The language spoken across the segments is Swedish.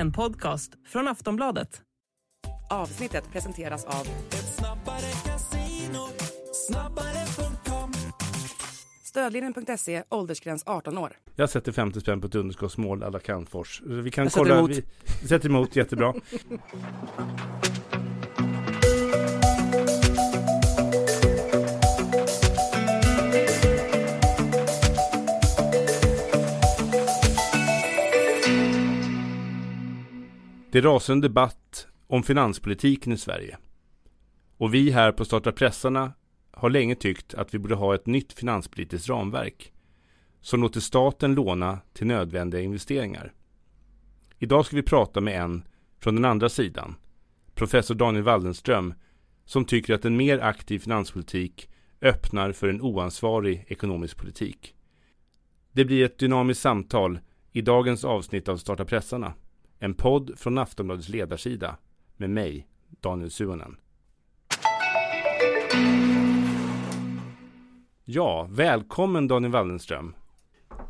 En podcast från Aftonbladet. Avsnittet presenteras av Stödlinjen.se, åldersgräns 18 år. Jag sätter 50 spänn på ett underskottsmål alla Calmfors. Vi kan Jag sätter kolla. emot. Vi sätter emot, jättebra. Det rasar en debatt om finanspolitiken i Sverige. Och vi här på Starta pressarna har länge tyckt att vi borde ha ett nytt finanspolitiskt ramverk som låter staten låna till nödvändiga investeringar. Idag ska vi prata med en från den andra sidan, professor Daniel Waldenström, som tycker att en mer aktiv finanspolitik öppnar för en oansvarig ekonomisk politik. Det blir ett dynamiskt samtal i dagens avsnitt av Starta pressarna, en podd från Aftonbladets ledarsida med mig, Daniel Suonen. Ja, välkommen Daniel Waldenström.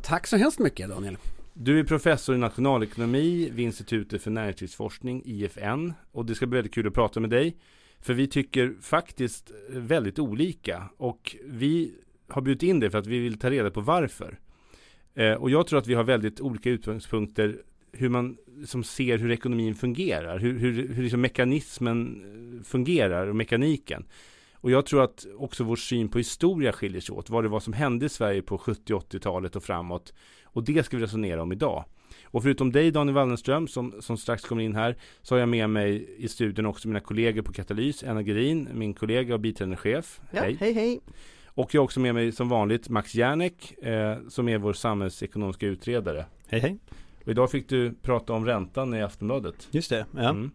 Tack så hemskt mycket Daniel. Du är professor i nationalekonomi vid Institutet för näringslivsforskning, IFN. Och det ska bli väldigt kul att prata med dig. För vi tycker faktiskt väldigt olika. Och vi har bjudit in dig för att vi vill ta reda på varför. Eh, och jag tror att vi har väldigt olika utgångspunkter hur man som ser hur ekonomin fungerar. Hur, hur, hur liksom mekanismen eh, fungerar och mekaniken. Och jag tror att också vår syn på historia skiljer sig åt. Vad det var som hände i Sverige på 70 80-talet och framåt. Och det ska vi resonera om idag. Och förutom dig Daniel Wallenström som, som strax kommer in här så har jag med mig i studion också mina kollegor på Katalys, Anna Gerin, min kollega och biträdande chef. Ja, hej. hej hej. Och jag har också med mig som vanligt Max Järnek eh, som är vår samhällsekonomiska utredare. Hej hej. Och idag fick du prata om räntan i Aftonbladet. Just det, ja. Mm.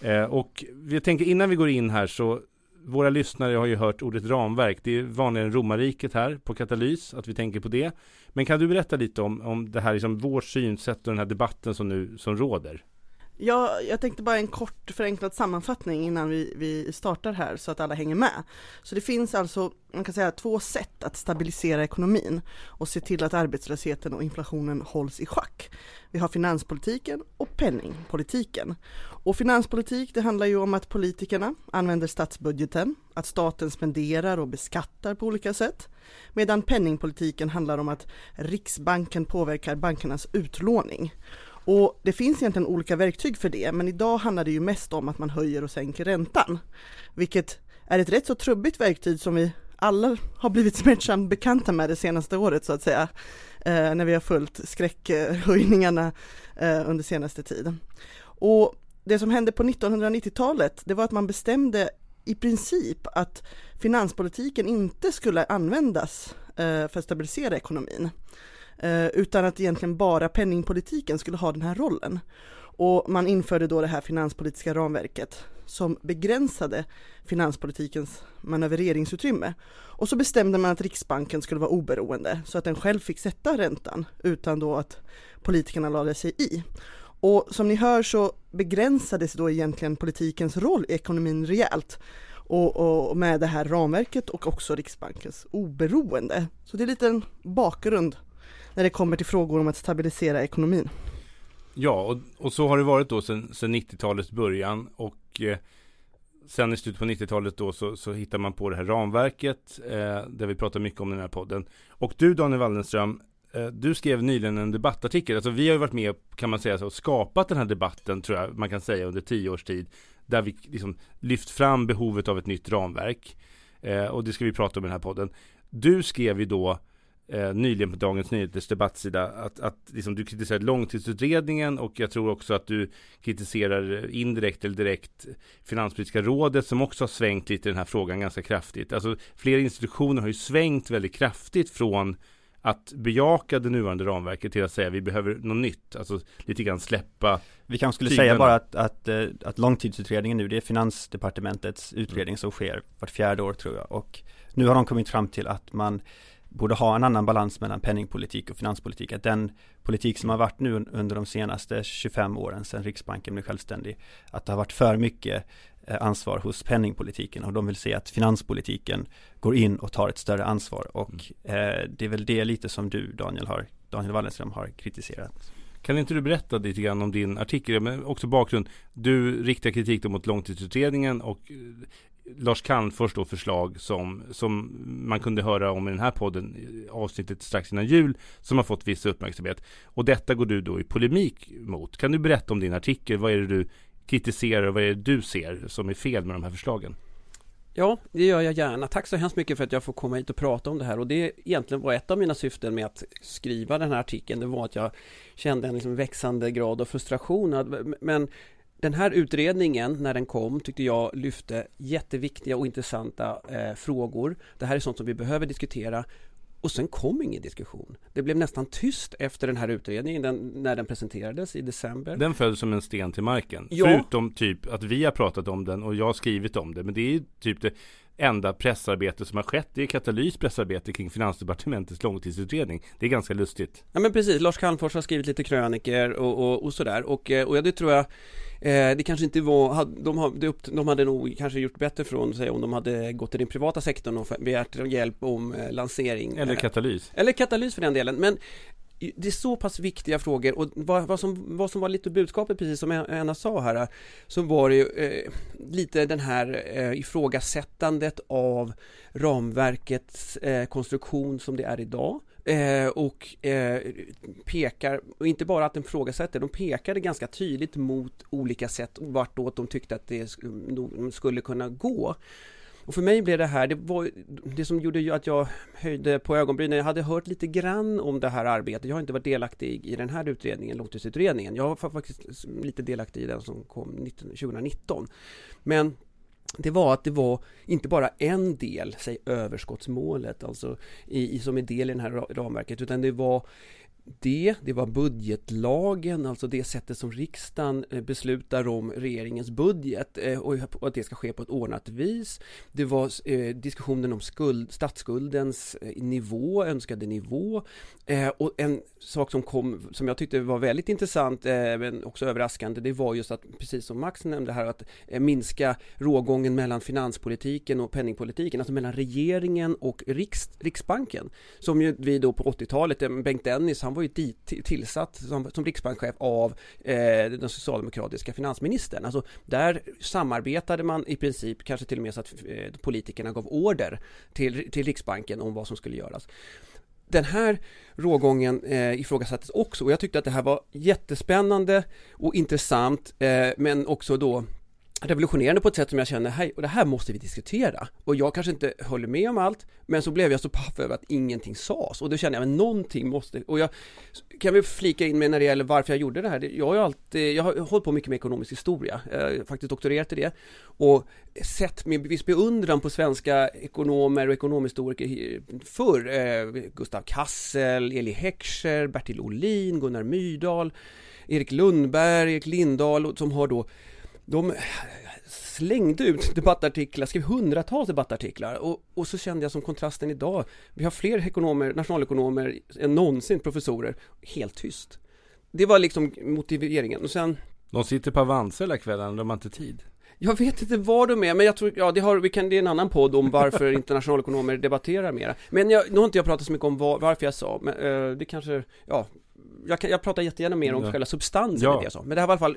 Eh, och vi tänker innan vi går in här så våra lyssnare har ju hört ordet ramverk. Det är vanligare än romarriket här på Katalys, att vi tänker på det. Men kan du berätta lite om, om det här, liksom vårt synsätt och den här debatten som nu som råder? Ja, jag tänkte bara en kort förenklad sammanfattning innan vi, vi startar här så att alla hänger med. Så det finns alltså, man kan säga två sätt att stabilisera ekonomin och se till att arbetslösheten och inflationen hålls i schack. Vi har finanspolitiken och penningpolitiken. Och finanspolitik, det handlar ju om att politikerna använder statsbudgeten, att staten spenderar och beskattar på olika sätt. Medan penningpolitiken handlar om att Riksbanken påverkar bankernas utlåning. Och det finns egentligen olika verktyg för det, men idag handlar det ju mest om att man höjer och sänker räntan. Vilket är ett rätt så trubbigt verktyg som vi alla har blivit smärtsamt bekanta med det senaste året så att säga. Eh, när vi har följt skräckhöjningarna eh, under senaste tiden. Och det som hände på 1990-talet, det var att man bestämde i princip att finanspolitiken inte skulle användas eh, för att stabilisera ekonomin. Eh, utan att egentligen bara penningpolitiken skulle ha den här rollen. Och man införde då det här finanspolitiska ramverket som begränsade finanspolitikens manövreringsutrymme. Och så bestämde man att Riksbanken skulle vara oberoende så att den själv fick sätta räntan utan då att politikerna lade sig i. Och som ni hör så begränsades då egentligen politikens roll i ekonomin rejält och, och med det här ramverket och också Riksbankens oberoende. Så det är lite en bakgrund när det kommer till frågor om att stabilisera ekonomin. Ja, och, och så har det varit då sedan 90-talets början och eh, sen i slutet på 90-talet då så, så hittar man på det här ramverket eh, där vi pratar mycket om den här podden. Och du Daniel Wallenström, eh, du skrev nyligen en debattartikel. Alltså vi har ju varit med kan man säga så, och skapat den här debatten tror jag man kan säga under tio års tid. Där vi liksom lyft fram behovet av ett nytt ramverk. Eh, och det ska vi prata om i den här podden. Du skrev ju då eh, nyligen på Dagens Nyheters debattsida att, att liksom, du kritiserar långtidsutredningen och jag tror också att du kritiserar indirekt eller direkt Finanspolitiska rådet som också har svängt lite i den här frågan ganska kraftigt. Alltså flera institutioner har ju svängt väldigt kraftigt från att bejaka det nuvarande ramverket till att säga vi behöver något nytt, alltså lite grann släppa Vi kanske skulle tyglarna. säga bara att, att, eh, att långtidsutredningen nu, det är Finansdepartementets utredning som sker vart fjärde år tror jag och nu har de kommit fram till att man borde ha en annan balans mellan penningpolitik och finanspolitik. Att den politik som har varit nu under de senaste 25 åren sedan Riksbanken blev självständig, att det har varit för mycket eh, ansvar hos penningpolitiken och de vill se att finanspolitiken går in och tar ett större ansvar och eh, det är väl det lite som du Daniel har, Daniel Wallenström har kritiserat. Kan inte du berätta lite grann om din artikel, men också bakgrund. Du riktar kritik då mot långtidsutredningen och Lars Calmfors då förslag som, som man kunde höra om i den här podden, avsnittet strax innan jul, som har fått viss uppmärksamhet. Och detta går du då i polemik mot. Kan du berätta om din artikel? Vad är det du kritiserar och vad är det du ser som är fel med de här förslagen? Ja, det gör jag gärna. Tack så hemskt mycket för att jag får komma hit och prata om det här och det egentligen var ett av mina syften med att skriva den här artikeln. Det var att jag kände en liksom växande grad av frustration. Men den här utredningen, när den kom, tyckte jag lyfte jätteviktiga och intressanta eh, frågor. Det här är sånt som vi behöver diskutera. Och sen kom ingen diskussion. Det blev nästan tyst efter den här utredningen den, när den presenterades i december. Den föll som en sten till marken. Ja. Förutom typ att vi har pratat om den och jag har skrivit om det. Men det är typ det enda pressarbete som har skett. Det är Katalys pressarbete kring Finansdepartementets långtidsutredning. Det är ganska lustigt. Ja men precis, Lars Calmfors har skrivit lite kröniker och, och, och sådär och, eh, och det tror jag eh, det kanske inte var, de, hade, de hade nog kanske gjort bättre från sig om de hade gått till den privata sektorn och begärt hjälp om eh, lansering. Eller Katalys. Eller Katalys för den delen, men det är så pass viktiga frågor och vad, vad, som, vad som var lite budskapet precis som Anna sa här så var det ju eh, lite den här eh, ifrågasättandet av ramverkets eh, konstruktion som det är idag eh, och eh, pekar, och inte bara att den ifrågasätter, de pekade ganska tydligt mot olika sätt vartåt de tyckte att det skulle kunna gå och för mig blev det här, det var det som gjorde att jag höjde på ögonbrynen. Jag hade hört lite grann om det här arbetet. Jag har inte varit delaktig i den här utredningen, långtidsutredningen. Jag var faktiskt lite delaktig i den som kom 2019. Men det var att det var inte bara en del, säg överskottsmålet, alltså i, i, som är del i det här ramverket, utan det var det, det var budgetlagen, alltså det sättet som riksdagen eh, beslutar om regeringens budget eh, och att det ska ske på ett ordnat vis. Det var eh, diskussionen om skuld, statsskuldens nivå, önskade nivå och en sak som kom, som jag tyckte var väldigt intressant men också överraskande, det var just att, precis som Max nämnde här, att minska rågången mellan finanspolitiken och penningpolitiken, alltså mellan regeringen och Riks, Riksbanken, som ju vi då på 80-talet, Bengt Dennis, han var ju dit, tillsatt som, som riksbankschef av eh, den socialdemokratiska finansministern. Alltså där samarbetade man i princip, kanske till och med så att eh, politikerna gav order till, till Riksbanken om vad som skulle göras den här rågången eh, ifrågasattes också och jag tyckte att det här var jättespännande och intressant eh, men också då revolutionerande på ett sätt som jag känner, hej, och det här måste vi diskutera. Och jag kanske inte håller med om allt, men så blev jag så paff över att ingenting sades. Och då kände jag, men någonting måste, och jag kan vi flika in med när det gäller varför jag gjorde det här. Jag har ju alltid, jag har hållit på mycket med ekonomisk historia, jag faktiskt doktorerat i det. Och sett med viss beundran på svenska ekonomer och ekonomhistoriker förr. Eh, Gustav Kassel, Eli Heckscher, Bertil Olin, Gunnar Myrdal, Erik Lundberg, Erik Lindahl, som har då de slängde ut debattartiklar, skrev hundratals debattartiklar och, och så kände jag som kontrasten idag, vi har fler ekonomer, nationalekonomer än någonsin, professorer, helt tyst. Det var liksom motiveringen och sen De sitter på Avanza hela kvällen, de har inte tid. Jag vet inte var de är, men jag tror, ja det har, vi kan, det är en annan podd om varför internationalekonomer debatterar mera. Men jag, nu har inte jag pratat så mycket om var, varför jag sa, men uh, det kanske, ja, jag, kan, jag pratar jättegärna mer om ja. själva substansen ja. i det så. Men det här var i alla fall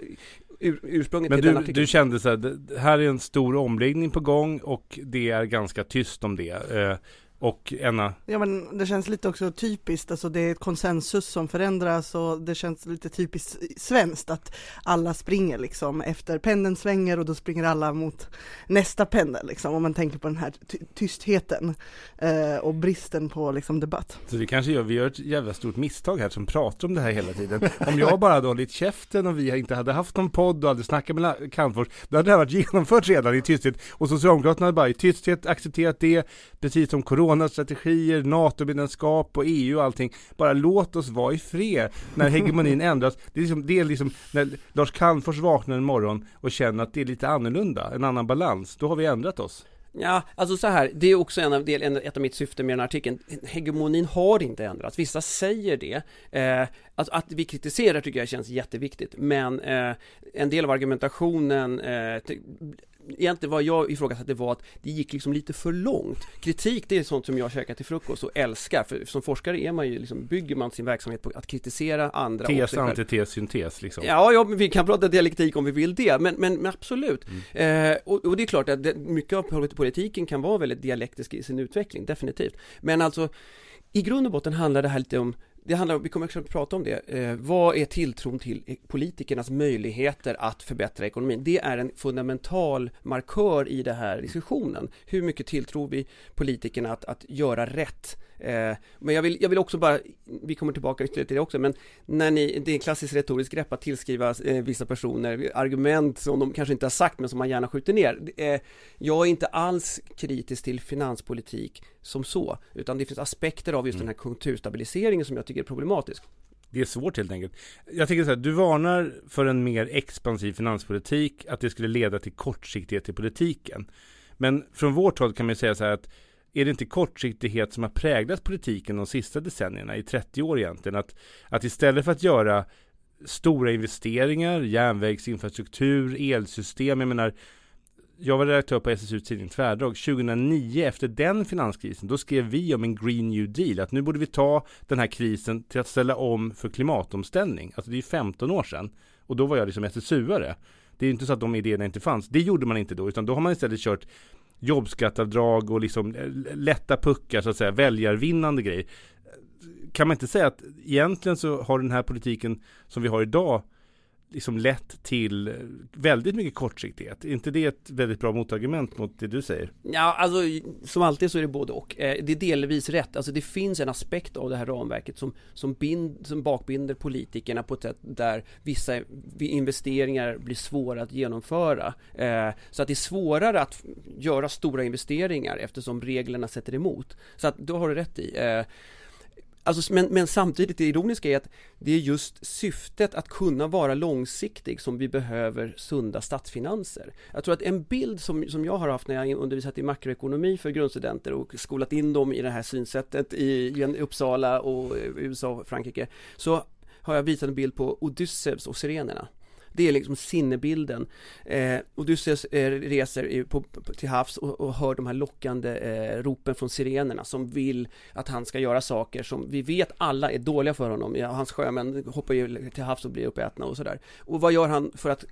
ur, ursprunget Men till du, den artikeln. du kände så här, det här är en stor omläggning på gång och det är ganska tyst om det. Eh, och Enna? Ja men det känns lite också typiskt, alltså det är ett konsensus som förändras och det känns lite typiskt svenskt att alla springer liksom efter pendeln svänger och då springer alla mot nästa pendel liksom om man tänker på den här tystheten eh, och bristen på liksom debatt. Så vi kanske gör, vi gör ett jävla stort misstag här som pratar om det här hela tiden. Om jag bara hade hållit käften och vi inte hade haft någon podd och hade snackat med Calmfors, då hade det här varit genomfört redan i tysthet och Socialdemokraterna hade bara i tysthet accepterat det, precis som corona coronastrategier, NATO-medlemskap och EU och allting. Bara låt oss vara i fred när hegemonin ändras. Det är liksom, det är liksom när Lars Calmfors vaknar en morgon och känner att det är lite annorlunda, en annan balans. Då har vi ändrat oss. Ja, alltså så här, det är också en av del, en, ett av mitt syften med den här artikeln. Hegemonin har inte ändrats, vissa säger det. Eh, att, att vi kritiserar tycker jag känns jätteviktigt, men eh, en del av argumentationen eh, egentligen vad jag ifrågasatte var att det gick liksom lite för långt. Kritik det är sånt som jag käkar till frukost och älskar, för som forskare är man ju liksom, bygger man sin verksamhet på att kritisera andra Tes, antites, syntes liksom. Ja, ja, vi kan prata dialektik om vi vill det, men, men, men absolut. Mm. Eh, och, och det är klart att det, mycket av polit- politiken kan vara väldigt dialektisk i sin utveckling, definitivt. Men alltså, i grund och botten handlar det här lite om det handlar om, vi kommer också att prata om det, eh, vad är tilltron till politikernas möjligheter att förbättra ekonomin? Det är en fundamental markör i den här diskussionen. Hur mycket tilltror vi politikerna att, att göra rätt? Eh, men jag vill, jag vill också bara, vi kommer tillbaka ytterligare till det också, men när ni, det är en klassisk retorisk grepp att tillskriva eh, vissa personer argument som de kanske inte har sagt men som man gärna skjuter ner. Eh, jag är inte alls kritisk till finanspolitik som så, utan det finns aspekter av just den här konjunkturstabiliseringen som jag tycker är problematisk. Det är svårt helt enkelt. Jag tycker så här, du varnar för en mer expansiv finanspolitik, att det skulle leda till kortsiktighet i politiken. Men från vårt håll kan man ju säga så här att är det inte kortsiktighet som har präglat politiken de sista decennierna, i 30 år egentligen? Att, att istället för att göra stora investeringar, järnvägsinfrastruktur, elsystem, jag menar jag var redaktör på SSU tidning Tvärdrag 2009 efter den finanskrisen. Då skrev vi om en Green New Deal. Att nu borde vi ta den här krisen till att ställa om för klimatomställning. Alltså det är 15 år sedan. Och då var jag liksom SSU-are. Det är inte så att de idéerna inte fanns. Det gjorde man inte då. Utan då har man istället kört jobbskattavdrag och liksom eh, lätta puckar så att säga. Väljarvinnande grejer. Kan man inte säga att egentligen så har den här politiken som vi har idag liksom lett till väldigt mycket kortsiktighet. Är inte det ett väldigt bra motargument mot det du säger? Ja, alltså som alltid så är det både och. Eh, det är delvis rätt. Alltså det finns en aspekt av det här ramverket som, som, bind, som bakbinder politikerna på ett sätt där vissa investeringar blir svåra att genomföra. Eh, så att det är svårare att göra stora investeringar eftersom reglerna sätter emot. Så att då har du rätt i. Eh, Alltså, men, men, samtidigt, det ironiska är att det är just syftet att kunna vara långsiktig som vi behöver sunda statsfinanser. Jag tror att en bild som, som jag har haft när jag undervisat i makroekonomi för grundstudenter och skolat in dem i det här synsättet i, i Uppsala och eh, USA och Frankrike, så har jag visat en bild på Odysseus och sirenerna. Det är liksom sinnebilden. Eh, Odysseus eh, reser på, på, till havs och, och, hör de här lockande eh, ropen från sirenerna som vill att han ska göra saker som vi vet alla är dåliga för honom. Ja, hans sjömän hoppar ju till havs och blir uppätna och sådär. Och vad gör han för att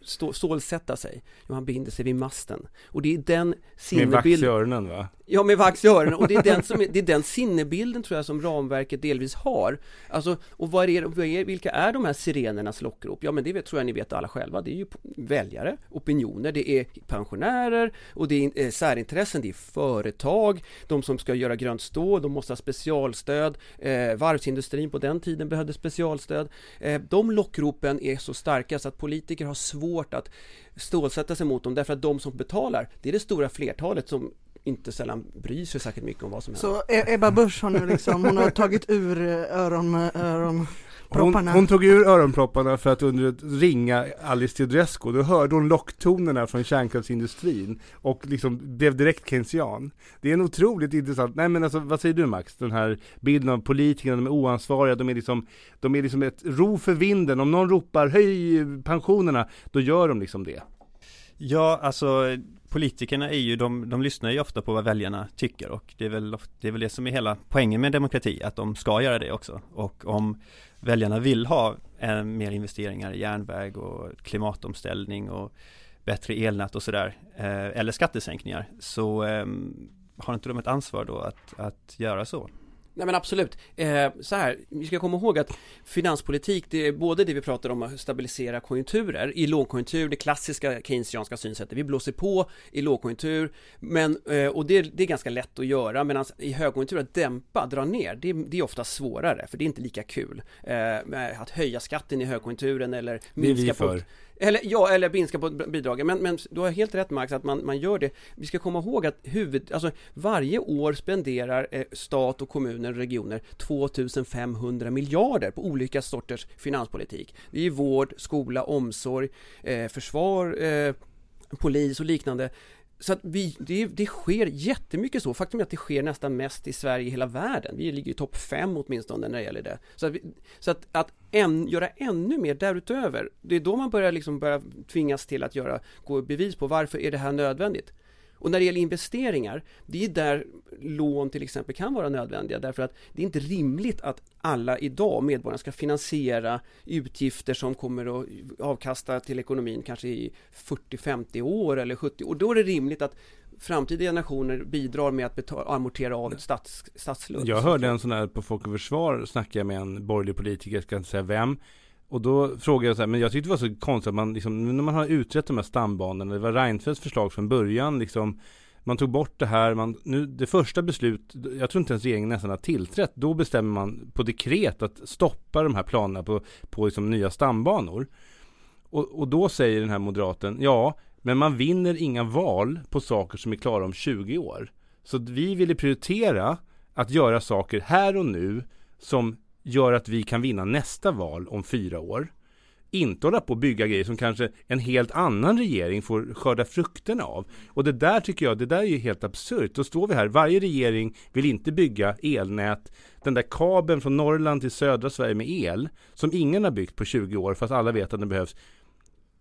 stå, stålsätta sig? Jo, han binder sig vid masten. Och det är den sinnebilden. Med vax i öronen va? Ja, med vax i öronen. Och det är, den som är, det är den sinnebilden tror jag som ramverket delvis har. Alltså, och vad är, vad är, vilka är de här sirenernas lockrop? Ja, men det vet, tror jag ni vet alla själva. Det är ju väljare, opinioner, det är pensionärer och det är särintressen, det är företag, de som ska göra grönt stål, de måste ha specialstöd. Eh, varvsindustrin på den tiden behövde specialstöd. Eh, de lockropen är så starka så att politiker har svårt att stålsätta sig mot dem därför att de som betalar, det är det stora flertalet som inte sällan bryr sig särskilt mycket om vad som händer. Så e- Ebba Busch har nu liksom, hon har tagit ur eh, öron, eh, öron hon, hon, tog ur öronpropparna för att under ringa Alice Teodorescu, då hörde hon locktonerna från kärnkraftsindustrin och liksom blev direkt keynesian. Det är en otroligt intressant, nej men alltså vad säger du Max? Den här bilden av politikerna, de är oansvariga, de är liksom, de är liksom ett ro för vinden. Om någon ropar höj pensionerna, då gör de liksom det. Ja, alltså politikerna är ju, de, de lyssnar ju ofta på vad väljarna tycker och det är, väl, det är väl det som är hela poängen med demokrati, att de ska göra det också. Och om väljarna vill ha eh, mer investeringar i järnväg och klimatomställning och bättre elnät och sådär, eh, eller skattesänkningar, så ehm, har inte de ett ansvar då att, att göra så? Nej men absolut. Eh, så här, vi ska komma ihåg att finanspolitik, det är både det vi pratar om att stabilisera konjunkturer i lågkonjunktur, det klassiska keynesianska synsättet. Vi blåser på i lågkonjunktur, men, eh, och det, det, är ganska lätt att göra, medan i högkonjunktur att dämpa, dra ner, det, det, är ofta svårare, för det är inte lika kul. Eh, att höja skatten i högkonjunkturen eller minska på eller, ja, eller minska på bidragen. Men, men du har helt rätt Max, att man, man gör det. Vi ska komma ihåg att huvud, alltså varje år spenderar eh, stat och kommuner och regioner 2500 miljarder på olika sorters finanspolitik. Det är vård, skola, omsorg, eh, försvar, eh, polis och liknande så att vi, det, det sker jättemycket så. Faktum är att det sker nästan mest i Sverige i hela världen. Vi ligger i topp fem åtminstone när det gäller det. Så att, vi, så att, att än, göra ännu mer därutöver, det är då man börjar liksom börja tvingas till att göra, gå bevis på varför är det här nödvändigt. Och när det gäller investeringar, det är där lån till exempel kan vara nödvändiga därför att det är inte rimligt att alla idag, medborgarna, ska finansiera utgifter som kommer att avkasta till ekonomin kanske i 40-50 år eller 70 år. Då är det rimligt att framtida generationer bidrar med att betala, amortera av ett stats, statslån. Jag hörde en sån här på Folk och Försvar snacka med en borgerlig politiker, jag ska inte säga vem. Och då frågade jag så här, men jag tyckte det var så konstigt att man liksom, när man har utrett de här stambanorna, det var Reinfeldts förslag från början liksom man tog bort det här, man, nu, det första beslut, jag tror inte ens regeringen nästan har tillträtt, då bestämmer man på dekret att stoppa de här planerna på, på liksom nya stambanor. Och, och då säger den här moderaten, ja, men man vinner inga val på saker som är klara om 20 år. Så vi ville prioritera att göra saker här och nu som gör att vi kan vinna nästa val om fyra år. Inte hålla på och bygga grejer som kanske en helt annan regering får skörda frukterna av. Och det där tycker jag, det där är ju helt absurt. Då står vi här, varje regering vill inte bygga elnät. Den där kabeln från Norrland till södra Sverige med el, som ingen har byggt på 20 år, fast alla vet att den behövs.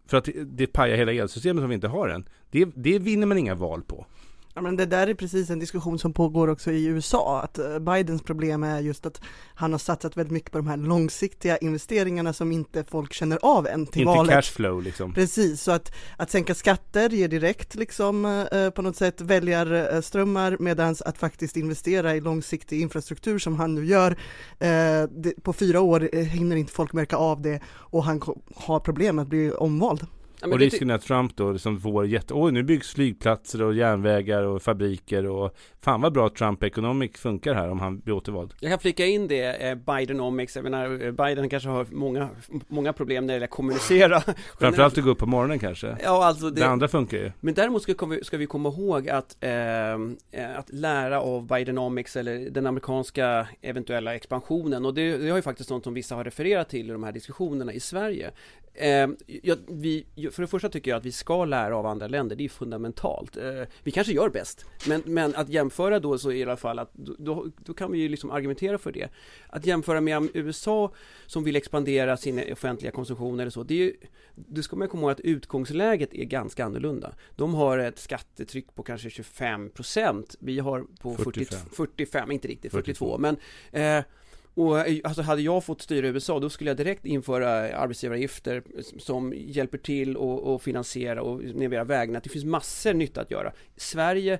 För att det pajar hela elsystemet om vi inte har den. Det, det vinner man inga val på. Ja, men det där är precis en diskussion som pågår också i USA, att eh, Bidens problem är just att han har satsat väldigt mycket på de här långsiktiga investeringarna som inte folk känner av än till inte valet. cashflow liksom. Precis, så att, att sänka skatter ger direkt liksom eh, på något sätt väljarströmmar medan att faktiskt investera i långsiktig infrastruktur som han nu gör, eh, på fyra år eh, hinner inte folk märka av det och han har problem att bli omvald. Och risken är att Trump då liksom får jätte, oj nu byggs flygplatser och järnvägar och fabriker och fan vad bra Trump Economic funkar här om han blir återvald. Jag kan flika in det, eh, Bidenomics, jag menar eh, Biden kanske har många, många problem när det gäller att kommunicera Framförallt att gå upp på morgonen kanske. Ja alltså Det, det, andra funkar ju. men däremot ska, vi- ska vi komma ihåg att, eh, eh, att lära av Bidenomics eller den amerikanska eventuella expansionen och det, det har ju faktiskt något som vissa har refererat till i de här diskussionerna i Sverige. Eh, jag, vi, för det första tycker jag att vi ska lära av andra länder, det är fundamentalt. Eh, vi kanske gör bäst, men, men att jämföra då så i alla fall att då, då kan vi ju liksom argumentera för det. Att jämföra med USA som vill expandera sin offentliga konsumtion eller så, det är ju, det ska man komma ihåg att utgångsläget är ganska annorlunda. De har ett skattetryck på kanske 25%, vi har på 40, 45. 45, inte riktigt, 42, 42. men eh, och eh, alltså hade jag fått styra USA då skulle jag direkt införa arbetsgivaravgifter som hjälper till och, och finansiera och nivera vägnät. Det finns massor nytta att göra. Sverige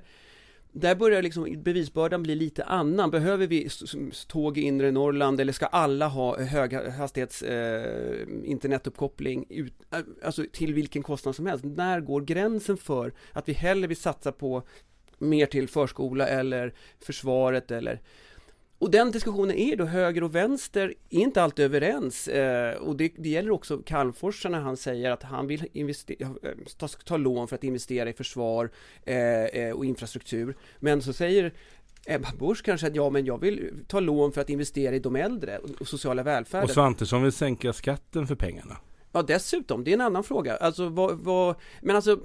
där börjar liksom bevisbördan bli lite annan. Behöver vi tåg i inre Norrland eller ska alla ha höghastighets eh, internetuppkoppling ut, eh, alltså till vilken kostnad som helst? När går gränsen för att vi hellre vill satsa på mer till förskola eller försvaret eller och den diskussionen är då höger och vänster är inte alltid överens eh, och det, det gäller också Calmfors när han säger att han vill investera, eh, ta, ta lån för att investera i försvar eh, eh, och infrastruktur. Men så säger Ebba Busch kanske att ja, men jag vill ta lån för att investera i de äldre och, och sociala välfärden. Och Svantesson vill sänka skatten för pengarna. Ja, dessutom, det är en annan fråga. Alltså, vad, vad men alltså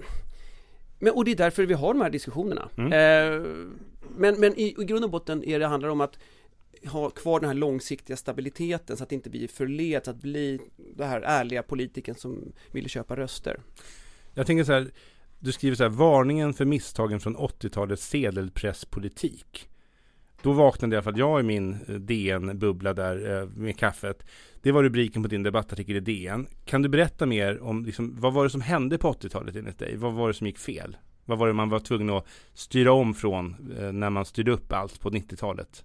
men, och det är därför vi har de här diskussionerna. Mm. Eh, men, men i, i grund och botten är det handlar om att ha kvar den här långsiktiga stabiliteten så att det inte blir förleds att bli den här ärliga politikern som vill köpa röster. Jag tänker så här, du skriver så här, varningen för misstagen från 80-talets sedelpresspolitik. Då vaknade i alla fall jag i min eh, DN-bubbla där eh, med kaffet. Det var rubriken på din debattartikel i DN. Kan du berätta mer om, liksom, vad var det som hände på 80-talet enligt dig? Vad var det som gick fel? Vad var det man var tvungen att styra om från eh, när man styrde upp allt på 90-talet?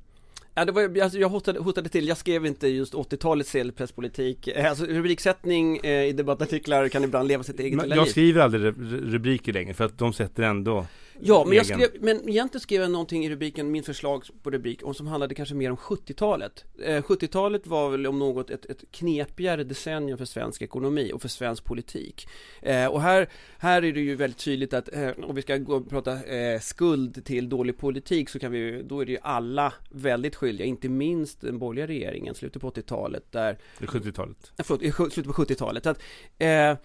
Ja, det var, alltså jag hotade, hotade till, jag skrev inte just 80-talets sedelpresspolitik. Eh, Alltså rubriksättning eh, i debattartiklar kan ibland leva sitt eget Men lilla Jag liv. skriver aldrig ru- rubriker längre för att de sätter ändå Ja, men jag skrev, men egentligen skrev jag någonting i rubriken, min förslag på rubrik, om som handlade kanske mer om 70-talet. Eh, 70-talet var väl om något ett, ett knepigare decennium för svensk ekonomi och för svensk politik. Eh, och här, här är det ju väldigt tydligt att, eh, om vi ska gå och prata eh, skuld till dålig politik så kan vi då är det ju alla väldigt skyldiga, inte minst den borgerliga regeringen, slutet på 80-talet, där det 70-talet. Eh, förlåt, slutet på 70-talet. Så Att, eh,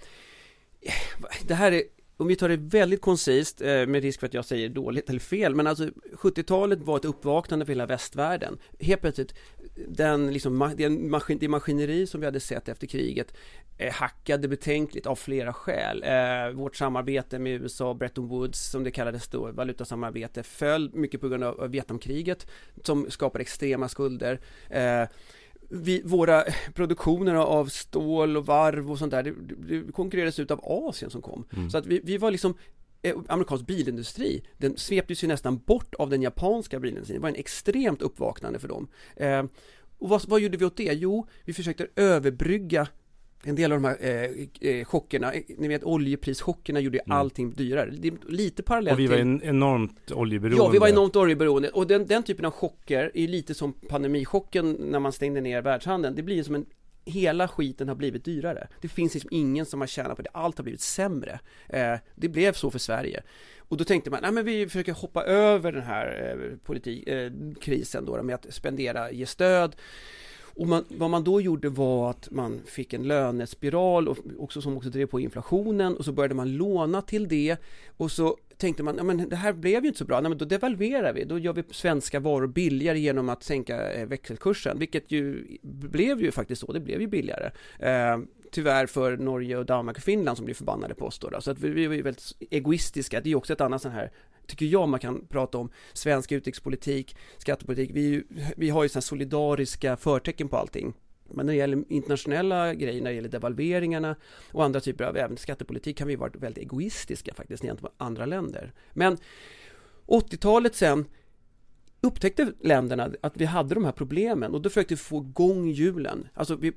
det här är om vi tar det väldigt koncist, eh, med risk för att jag säger dåligt eller fel, men alltså 70-talet var ett uppvaknande för hela västvärlden. Helt plötsligt, den, liksom, den maskin, det maskineri som vi hade sett efter kriget eh, hackade betänkligt av flera skäl. Eh, vårt samarbete med USA, Bretton Woods som det kallades då, valutasamarbete, föll mycket på grund av av Vietnamkriget som skapade extrema skulder. Eh, vi, våra produktioner av stål och varv och sånt där, det, det konkurrerades ut av Asien som kom. Mm. Så att vi, vi var liksom eh, Amerikansk bilindustri, den sveptes ju nästan bort av den japanska bilindustrin. Det var en extremt uppvaknande för dem. Eh, och vad, vad gjorde vi åt det? Jo, vi försökte överbrygga en del av de här eh, eh, chockerna, Eh, ni vet oljeprischockerna gjorde Mm. allting dyrare. Det är lite parallellt Och vi var en, enormt oljeberoende. Ja, vi var enormt oljeberoende och den, den typen av chocker är lite som pandemichocken när man stängde ner världshandeln. Det blir som en Hela skiten har blivit dyrare. Det finns liksom ingen som har tjänat på det. Allt har blivit sämre. Eh, det blev så för Sverige. Och då tänkte man, nej men vi försöker hoppa över den här eh, politik, eh, krisen då med att spendera, ge stöd. Och man, vad man då gjorde var att man fick en lönespiral och också, som också drev på inflationen och så började man låna till det. Och så tänkte man, ja men det här blev ju inte så bra, nej men då devalverar vi, då gör vi svenska varor billigare genom att sänka eh, växelkursen, vilket ju blev ju faktiskt så, det blev ju billigare. Eh, Tyvärr för Norge och Danmark och Finland som blev förbannade på oss då, då. så att vi, vi var väldigt egoistiska, det är ju också ett annat sån här tycker jag man kan prata om svensk utrikespolitik, skattepolitik, vi, vi har ju sådana solidariska förtecken på allting. Men när det gäller internationella grejer, när det gäller devalveringarna och andra typer av även skattepolitik kan vi vara väldigt egoistiska faktiskt gentemot andra länder. Men 80-talet sen upptäckte länderna att vi hade de här problemen och då försökte vi få igång hjulen. Alltså vi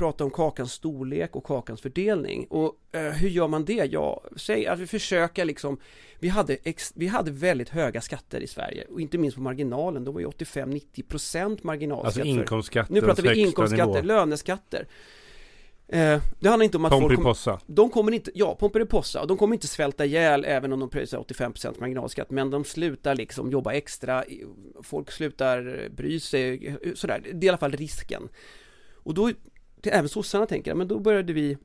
pratar om kakans storlek och kakans fördelning och eh, hur gör man det? Ja, säg att vi försöker liksom vi hade, ex, vi hade väldigt höga skatter i Sverige och inte minst på marginalen, då var ju 85-90% marginalskatt Alltså inkomstskatten nu pratar vi inkomstskatter, nivå. löneskatter. Eh, det handlar inte om att folk... Kom, Pomperipossa. de kommer inte, ja, Pomperipossa, de kommer inte svälta ihjäl även om de pröjsar 85% marginalskatt, men de slutar liksom jobba extra, folk slutar bry sig, sådär, det är i alla fall risken. Och då, även sossarna tänker, men då började vi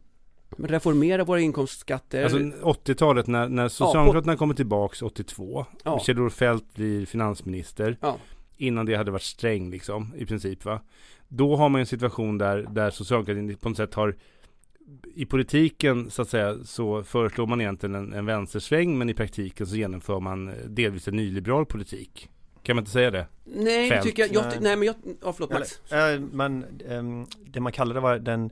reformera våra inkomstskatter. Alltså 80-talet när, när Socialdemokraterna kommer tillbaks 82. Ja. Kjell-Olof Feldt blir finansminister. Ja. Innan det hade varit sträng liksom, i princip va. Då har man en situation där, där socialdemokratin på något sätt har i politiken så att säga så föreslår man egentligen en, en vänstersväng men i praktiken så genomför man eh, delvis en nyliberal politik. Kan man inte säga det? nej, det Fält. tycker jag, jag, Nej. nej men jag, ja förlåt Max. Eller, eh, man, ehm, det man kallade var den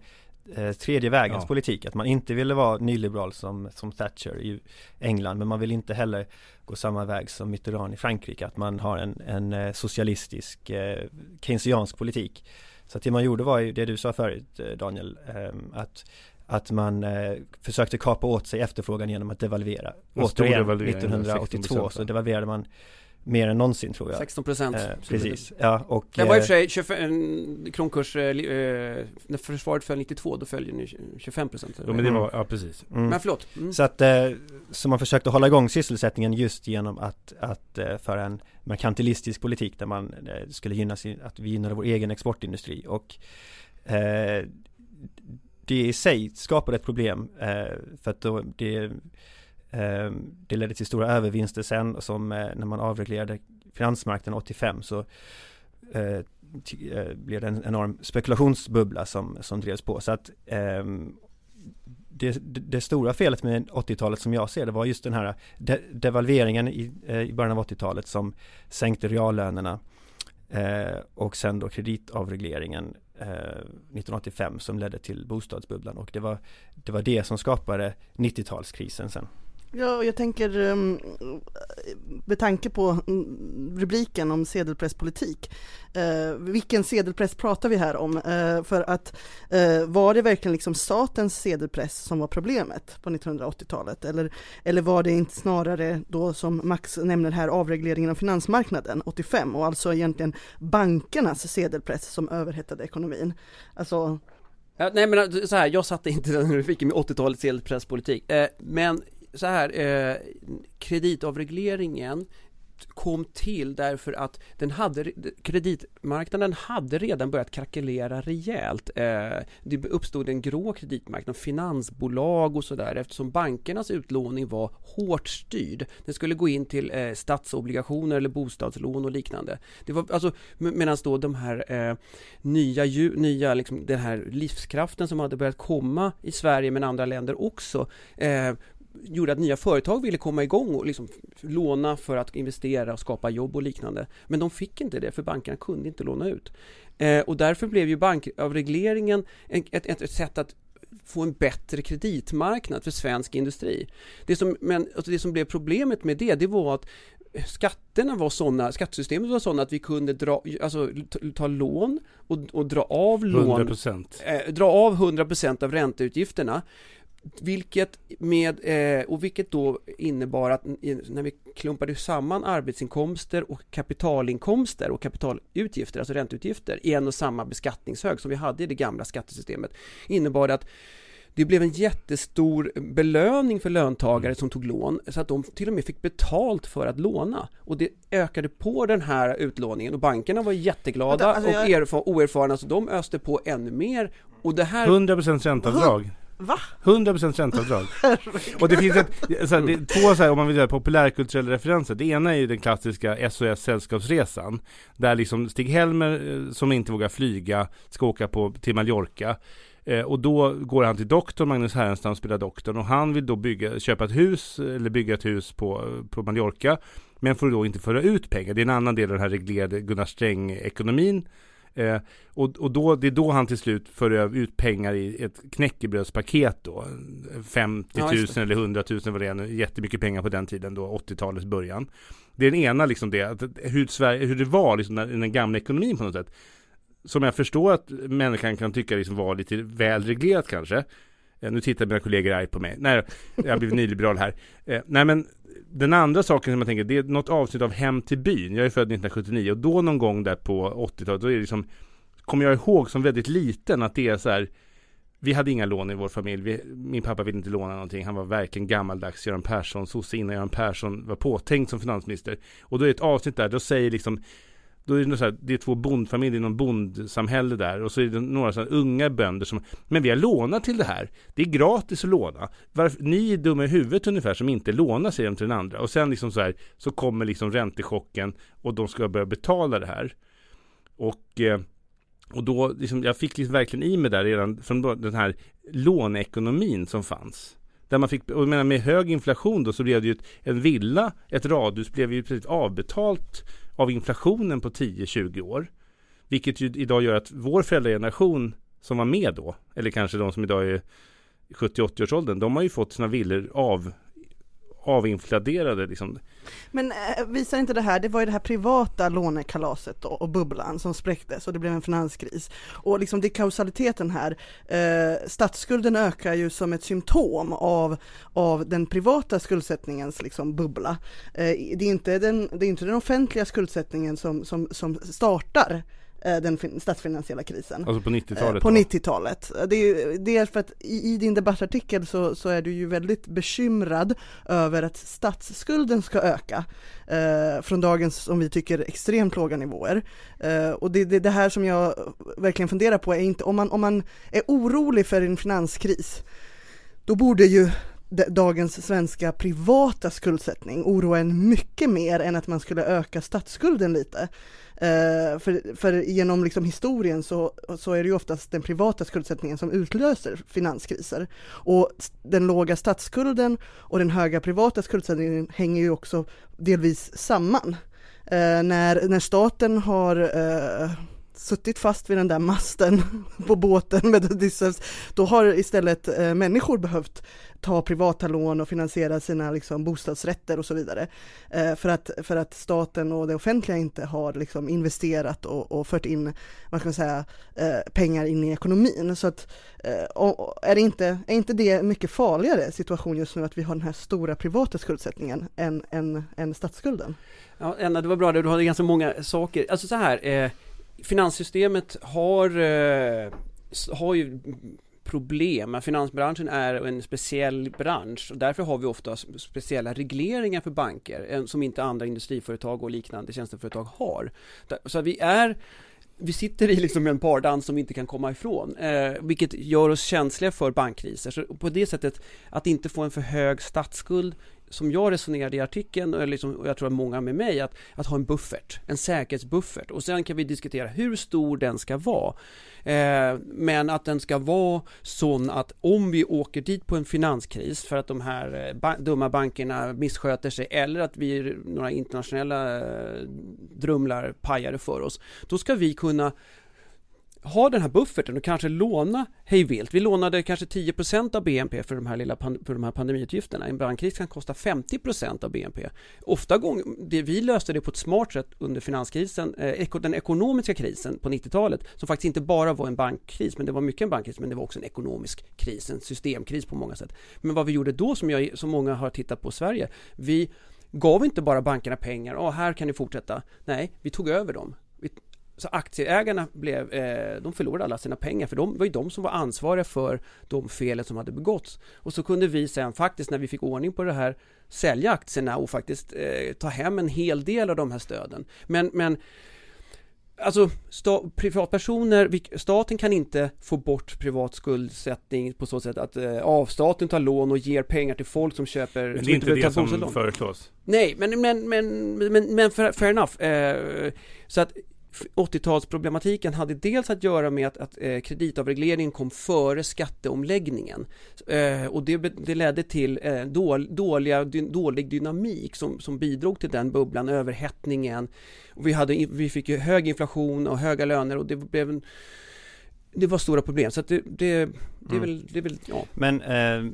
eh, tredje vägens Ja. politik, att man inte ville vara nyliberal som, som Thatcher i England, men man vill inte heller gå samma väg som Mitterrand i Frankrike, att man har en, en eh, socialistisk eh, keynesiansk politik. Så att det man gjorde var ju det du sa förut Daniel, ehm, att att man eh, försökte kapa åt sig efterfrågan genom att devalvera. En Återigen, devalvering, 1982 16%. så devalverade man mer än någonsin tror jag. 16 procent. Eh, precis, ja och Det var i och eh, för sig 25, kronkurs, eh, eh, när försvaret föll 92 då följde ni 25 procent. Jo men det var, ja precis. mm. Men förlåt. Mm. Så att, eh, så man försökte hålla igång sysselsättningen just genom att, att eh, föra en merkantilistisk politik där man eh, skulle gynna sin, att vi gynnade vår egen exportindustri och eh, det i sig skapade ett problem eh, för att då det, eh, Eh, det ledde till stora övervinster sen som eh, när man avreglerade finansmarknaden 85 så eh, blev det en enorm spekulationsbubbla som, som drevs på så att ehm, det, det, stora felet med 80-talet som jag ser det var just den här de, devalveringen i, i början av 80-talet som sänkte reallönerna eh, och sen då kreditavregleringen eh, 1985 som ledde till bostadsbubblan och det var det var det som skapade 90-talskrisen sen. Ja, och jag tänker um, med tanke på mm, rubriken om sedelpresspolitik. Uh, vilken sedelpress pratar vi här om? Eh, för att eh, var det verkligen liksom statens sedelpress som var problemet på 1980-talet? Eller, eller var det inte snarare då som Max nämner här avregleringen av finansmarknaden 85 och alltså egentligen bankernas sedelpress som överhettade ekonomin? Alltså, Ja, nej men så här, jag satte inte den rubriken med 80-talets elpresspolitik. Eh, men så här, eh, kreditavregleringen kom till därför att den hade, kreditmarknaden hade redan börjat krackelera rejält. Eh, det uppstod en grå kreditmarknad, finansbolag och sådär eftersom bankernas utlåning var hårt styrd. Den skulle gå in till eh, statsobligationer eller bostadslån och liknande. Det var alltså medan då de här eh, nya, nya liksom, den här livskraften som hade börjat komma i Sverige men andra länder också eh, gjorde att nya företag ville komma igång och liksom låna för att investera och skapa jobb och liknande. Men de fick inte det för bankerna kunde inte låna ut. Eh, och därför blev ju bankavregleringen ett, ett, ett sätt att få en bättre kreditmarknad för svensk industri. Det som, men, alltså det som blev problemet med det, det var att skatterna var sådana, skattesystemet var sådana att vi kunde dra, alltså, ta lån och, och dra av lån, 100%. Eh, dra av 100% av ränteutgifterna vilket med, eh, och vilket då innebar att när vi klumpade samman arbetsinkomster och kapitalinkomster och kapitalutgifter, alltså ränteutgifter, i en och samma beskattningshög som vi hade i det gamla skattesystemet, innebar det att det blev en jättestor belöning för löntagare som tog lån så att de till och med fick betalt för att låna. Och det ökade på den här utlåningen och bankerna var jätteglada alltså, jag... och erfar, oerfarna så de öste på ännu mer. Och det här 100% ränteavdrag Va? 100% ränteavdrag. och det finns ett, så här, det, två så här, om man vill säga populärkulturella referenser. Det ena är ju den klassiska SOS Sällskapsresan. Där liksom Stig-Helmer, eh, som inte vågar flyga, ska åka på, till Mallorca. Eh, och då går han till doktorn, Magnus Härenstam spelar doktorn. Och han vill då bygga, köpa ett hus, eller bygga ett hus på, på Mallorca. Men får då inte föra ut pengar. Det är en annan del av den här reglerade Gunnar Sträng-ekonomin. Eh, och, och då, det är då han till slut för ut pengar i ett knäckebrödspaket då. 50 000 ja, eller 100 000 vad det nu. Jättemycket pengar på den tiden då, 80-talets början. Det är den ena liksom det, att hur, Sverige, hur det var liksom i den gamla ekonomin på något sätt. Som jag förstår att människan kan tycka liksom var lite väl reglerat kanske. Eh, nu tittar mina kollegor argt på mig. Nej, jag har blivit nyliberal här. Eh, nej men den andra saken som jag tänker, det är något avsnitt av Hem till byn. Jag är född 1979 och då någon gång där på 80-talet, då är det liksom, kommer jag ihåg som väldigt liten att det är så här, vi hade inga lån i vår familj. Vi, min pappa ville inte låna någonting. Han var verkligen gammaldags Göran Persson, sosse innan Göran Persson var påtänkt som finansminister. Och då är det ett avsnitt där, då säger liksom då är det, så här, det är två bondfamiljer i någon bondsamhälle där och så är det några så unga bönder som Men vi har lånat till det här. Det är gratis att låna. Varför, Ni är dumma i huvudet ungefär som inte lånar säger de till den andra. Och sen liksom så här Så kommer liksom räntechocken och de ska börja betala det här. Och eh, och då, liksom, jag fick liksom verkligen i mig där redan från den här låneekonomin som fanns. Där man fick, och jag menar med hög inflation då så blev det ju ett, en villa, ett radhus blev ju precis avbetalt av inflationen på 10-20 år. Vilket ju idag gör att vår föräldrageneration som var med då, eller kanske de som idag är 70-80-årsåldern, de har ju fått sina villor av avinfladerade liksom. Men eh, visar inte det här, det var ju det här privata lånekalaset då, och bubblan som spräcktes och det blev en finanskris. Och liksom det är kausaliteten här, eh, statsskulden ökar ju som ett symptom av, av den privata skuldsättningens liksom bubbla. Eh, det, är inte den, det är inte den offentliga skuldsättningen som, som, som startar Eh, den statsfinansiella krisen. Alltså på 90-talet? På 90-talet. Det är, det är för att i, i din debattartikel så, så, är du ju väldigt bekymrad över att statsskulden ska öka eh, från dagens, som vi tycker, extremt låga nivåer. Eh, och det, det, det här som jag verkligen funderar på är inte, om man, om man är orolig för en finanskris, då borde ju dagens svenska privata skuldsättning oroa en mycket mer än att man skulle öka statsskulden lite. Eh, för, för genom liksom historien så, så är det ju oftast den privata skuldsättningen som utlöser finanskriser. Och den låga statsskulden och den höga privata skuldsättningen hänger ju också delvis samman. Eh, när, när staten har eh, suttit fast vid den där masten på båten med Odysseus, då har istället eh, människor behövt ta privata lån och finansiera sina liksom, bostadsrätter och så vidare. Eh, för, att, för att staten och det offentliga inte har liksom, investerat och, och fört in vad ska man säga, eh, pengar in i ekonomin. Så att, eh, är, det inte, är inte det mycket farligare situation just nu att vi har den här stora privata skuldsättningen än, än, än statsskulden? Ja, Anna, det var bra, du hade ganska många saker. Alltså så här, eh, finanssystemet har, eh, har ju problem. Finansbranschen är en speciell bransch och därför har vi ofta speciella regleringar för banker eh, som inte andra industriföretag och liknande tjänsteföretag har. Så vi är vi sitter i liksom en pardans som vi inte kan komma ifrån, eh, vilket gör oss känsliga för bankkriser. Så på det sättet, att inte få en för hög statsskuld som jag resonerade i artikeln, och, liksom, och jag tror att många med mig, att, att ha en buffert, en säkerhetsbuffert. Och sen kan vi diskutera hur stor den ska vara. Eh, men att den ska vara sån att om vi åker dit på en finanskris för att de här eh, ba dumma bankerna missköter sig eller att vi några internationella eh, drumlar pajar för oss, då ska vi kunna ha den här bufferten och kanske låna hej vilt. Vi lånade kanske 10% av BNP för de här, lilla för de här pandemiutgifterna. En bankkris kan kosta 50% av BNP. Ofta gång, det, vi löste det på ett smart sätt under finanskrisen, eh, den ekonomiska krisen på 90-talet, som faktiskt inte bara var en bankkris, men det var mycket en bankkris, men det var också en ekonomisk kris, en systemkris på många sätt. Men vad vi gjorde då, som, jag, som många har tittat på i Sverige, vi gav inte bara bankerna pengar, och här kan ni fortsätta. Nej, vi tog över dem. Så aktieägarna blev, eh, de förlorade alla sina pengar för de var ju de som var ansvariga för de felen som hade begåtts. Och så kunde vi sen faktiskt när vi fick ordning på det här sälja aktierna och faktiskt eh, ta hem en hel del av de här stöden. Men, men Alltså sta, privatpersoner, staten kan inte få bort privat skuldsättning på så sätt att eh, av staten tar lån och ger pengar till folk som köper Men det är inte det som föreslås? Nej, men, men, men, men, men fair enough. Eh, så att 80-talsproblematiken hade dels att göra med att, att eh, kreditavregleringen kom före skatteomläggningen eh, och det, det ledde till eh, dål, dåliga, dy, dålig dynamik som, som bidrog till den bubblan, överhettningen. Och vi, hade, vi fick ju hög inflation och höga löner och det blev en, det var stora problem så att det, det, det, är, mm. väl, det är väl, ja. Men eh,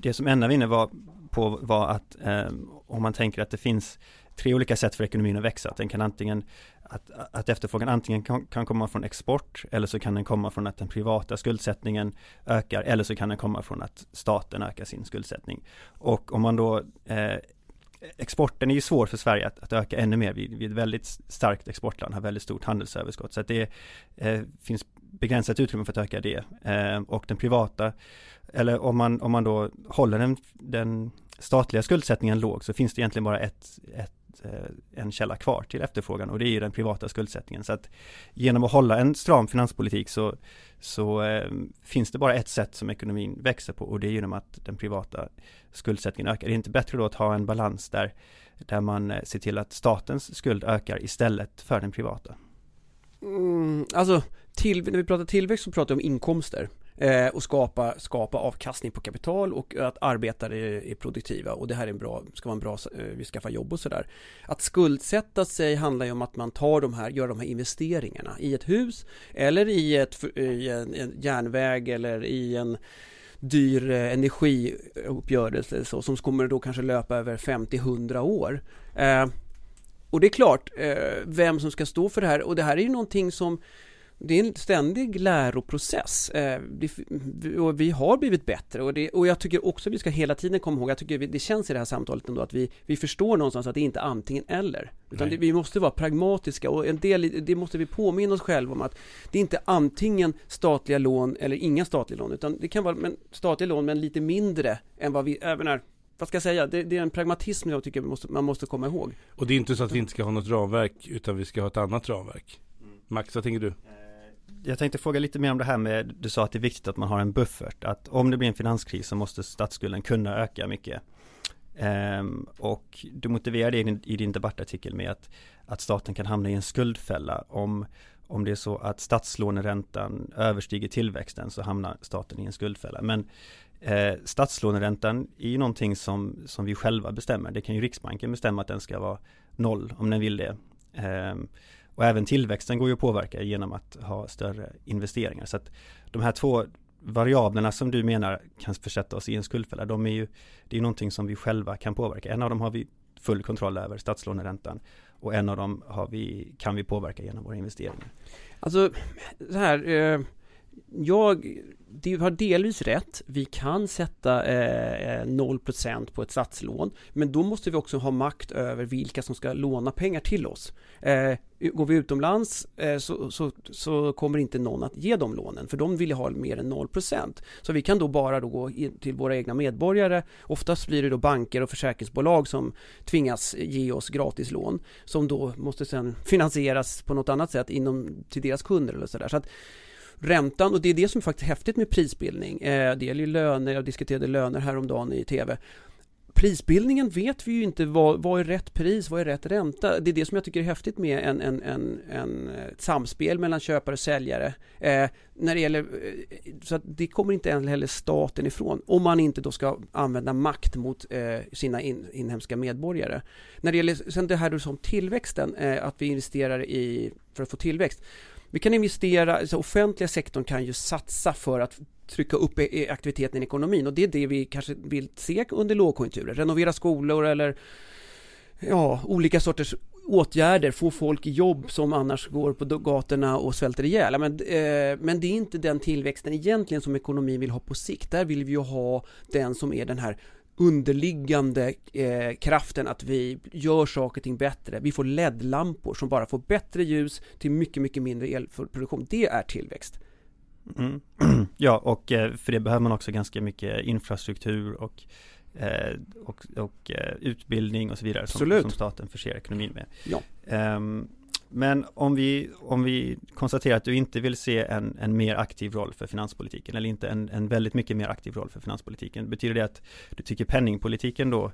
det som Enna var inne var på var att eh, om man tänker att det finns tre olika sätt för ekonomin att växa. Att den kan antingen att, att efterfrågan antingen kan, kan, komma från export eller så kan den komma från att den privata skuldsättningen ökar eller så kan den komma från att staten ökar sin skuldsättning. Och om man då eh, Exporten är ju svår för Sverige att, att öka ännu mer. Vi, vi, är ett väldigt starkt exportland, har väldigt stort handelsöverskott. Så att det eh, finns begränsat utrymme för att öka det. Eh, och den privata, eller om man, om man då håller den, den statliga skuldsättningen låg så finns det egentligen bara ett, ett Eh, en källa kvar till efterfrågan och det är ju den privata skuldsättningen. Så att genom att hålla en stram finanspolitik så, så eh, finns det bara ett sätt som ekonomin växer på och det är genom att den privata skuldsättningen ökar. Det är inte bättre då att ha en balans där, där man eh, ser till att statens skuld ökar istället för den privata? Mm, alltså, till, när vi pratar tillväxt så pratar vi om inkomster eh, och skapa, skapa avkastning på kapital och att arbetare är, produktiva och det här är en bra, ska vara en bra, eh, vi skaffar jobb och sådär. Att skuldsätta sig handlar ju om att man tar de här, gör de här investeringarna i ett hus eller i, ett, i en, en järnväg eller i en dyr eh, energiuppgörelse så, som kommer då kanske löpa över 50-100 år. Eh, och det är klart eh, vem som ska stå för det här och det här är ju någonting som det är en ständig läroprocess. Eh, och vi har blivit bättre och, det, och jag tycker också vi ska hela tiden komma ihåg, jag tycker det känns i det här samtalet ändå att vi, vi förstår någonstans att det inte är antingen eller. Utan det, vi måste vara pragmatiska och en del, det måste vi påminna oss själva om att det är inte antingen statliga lån eller inga statliga lån, utan det kan vara men, statliga lån men lite mindre än vad vi, även är vad ska jag säga, det, det, är en pragmatism jag tycker måste, man måste komma ihåg. Och det är inte så att vi inte ska ha något ramverk, utan vi ska ha ett annat ramverk. Max, vad tänker du? Jag tänkte fråga lite mer om det här med, du sa att det är viktigt att man har en buffert, att om det blir en finanskris så måste statsskulden kunna öka mycket. Um, och du motiverar det i din, i din debattartikel med att, att staten kan hamna i en skuldfälla om, om det är så att statslåneräntan överstiger tillväxten så hamnar staten i en skuldfälla. Men eh, statslåneräntan är ju någonting som, som vi själva bestämmer. Det kan ju Riksbanken bestämma att den ska vara noll om den vill det. Um, och även tillväxten går ju att påverka genom att ha större investeringar. Så att de här två variablerna som du menar kan försätta oss i en skuldfälla, de är ju, det är någonting som vi själva kan påverka. En av dem har vi full kontroll över, statslåneräntan. Och en av dem har vi, kan vi påverka genom våra investeringar. Alltså, så här, eh, jag, du har delvis rätt. Vi kan sätta eh, eh 0% på ett statslån, men då måste vi också ha makt över vilka som ska låna pengar till oss. Eh, går vi utomlands eh, så, så, så, kommer inte någon att ge dem lånen, för de vill ha mer än 0%. Så vi kan då bara då gå till våra egna medborgare. Oftast blir det då banker och försäkringsbolag som tvingas ge oss gratislån, som då måste sedan finansieras på något annat sätt inom till deras kunder eller sådär. Så att räntan, och det är det som är faktiskt häftigt med prisbildning. Eh, det gäller ju löner, jag diskuterade löner häromdagen i tv. Prisbildningen vet vi ju inte vad, vad är rätt pris, vad är rätt ränta? Det är det som jag tycker är häftigt med en, en, en, en ett samspel mellan köpare och säljare. Eh, när det gäller, eh, så att det kommer inte heller staten ifrån, om man inte då ska använda makt mot eh, sina in, inhemska medborgare. När det gäller sen det här som tillväxten, eh, att vi investerar i, för att få tillväxt. Vi kan investera, alltså offentliga sektorn kan ju satsa för att trycka upp e, e, aktiviteten i ekonomin och det är det vi kanske vill se under lågkonjunkturer. Renovera skolor eller ja, olika sorters åtgärder, få folk i jobb som annars går på gatorna och svälter ihjäl. Men, eh, men det är inte den tillväxten egentligen som ekonomin vill ha på sikt. Där vill vi ju ha den som är den här underliggande eh, kraften att vi gör saker och ting bättre. Vi får LED-lampor som bara får bättre ljus till mycket, mycket mindre elproduktion. Det är tillväxt. Mm. Ja, och eh, för det behöver man också ganska mycket infrastruktur och eh, och, och eh, utbildning och så vidare som, som, staten förser ekonomin med. Ja. Um, men om vi, om vi konstaterar att du inte vill se en, en mer aktiv roll för finanspolitiken eller inte en, en väldigt mycket mer aktiv roll för finanspolitiken. Betyder det att du tycker penningpolitiken då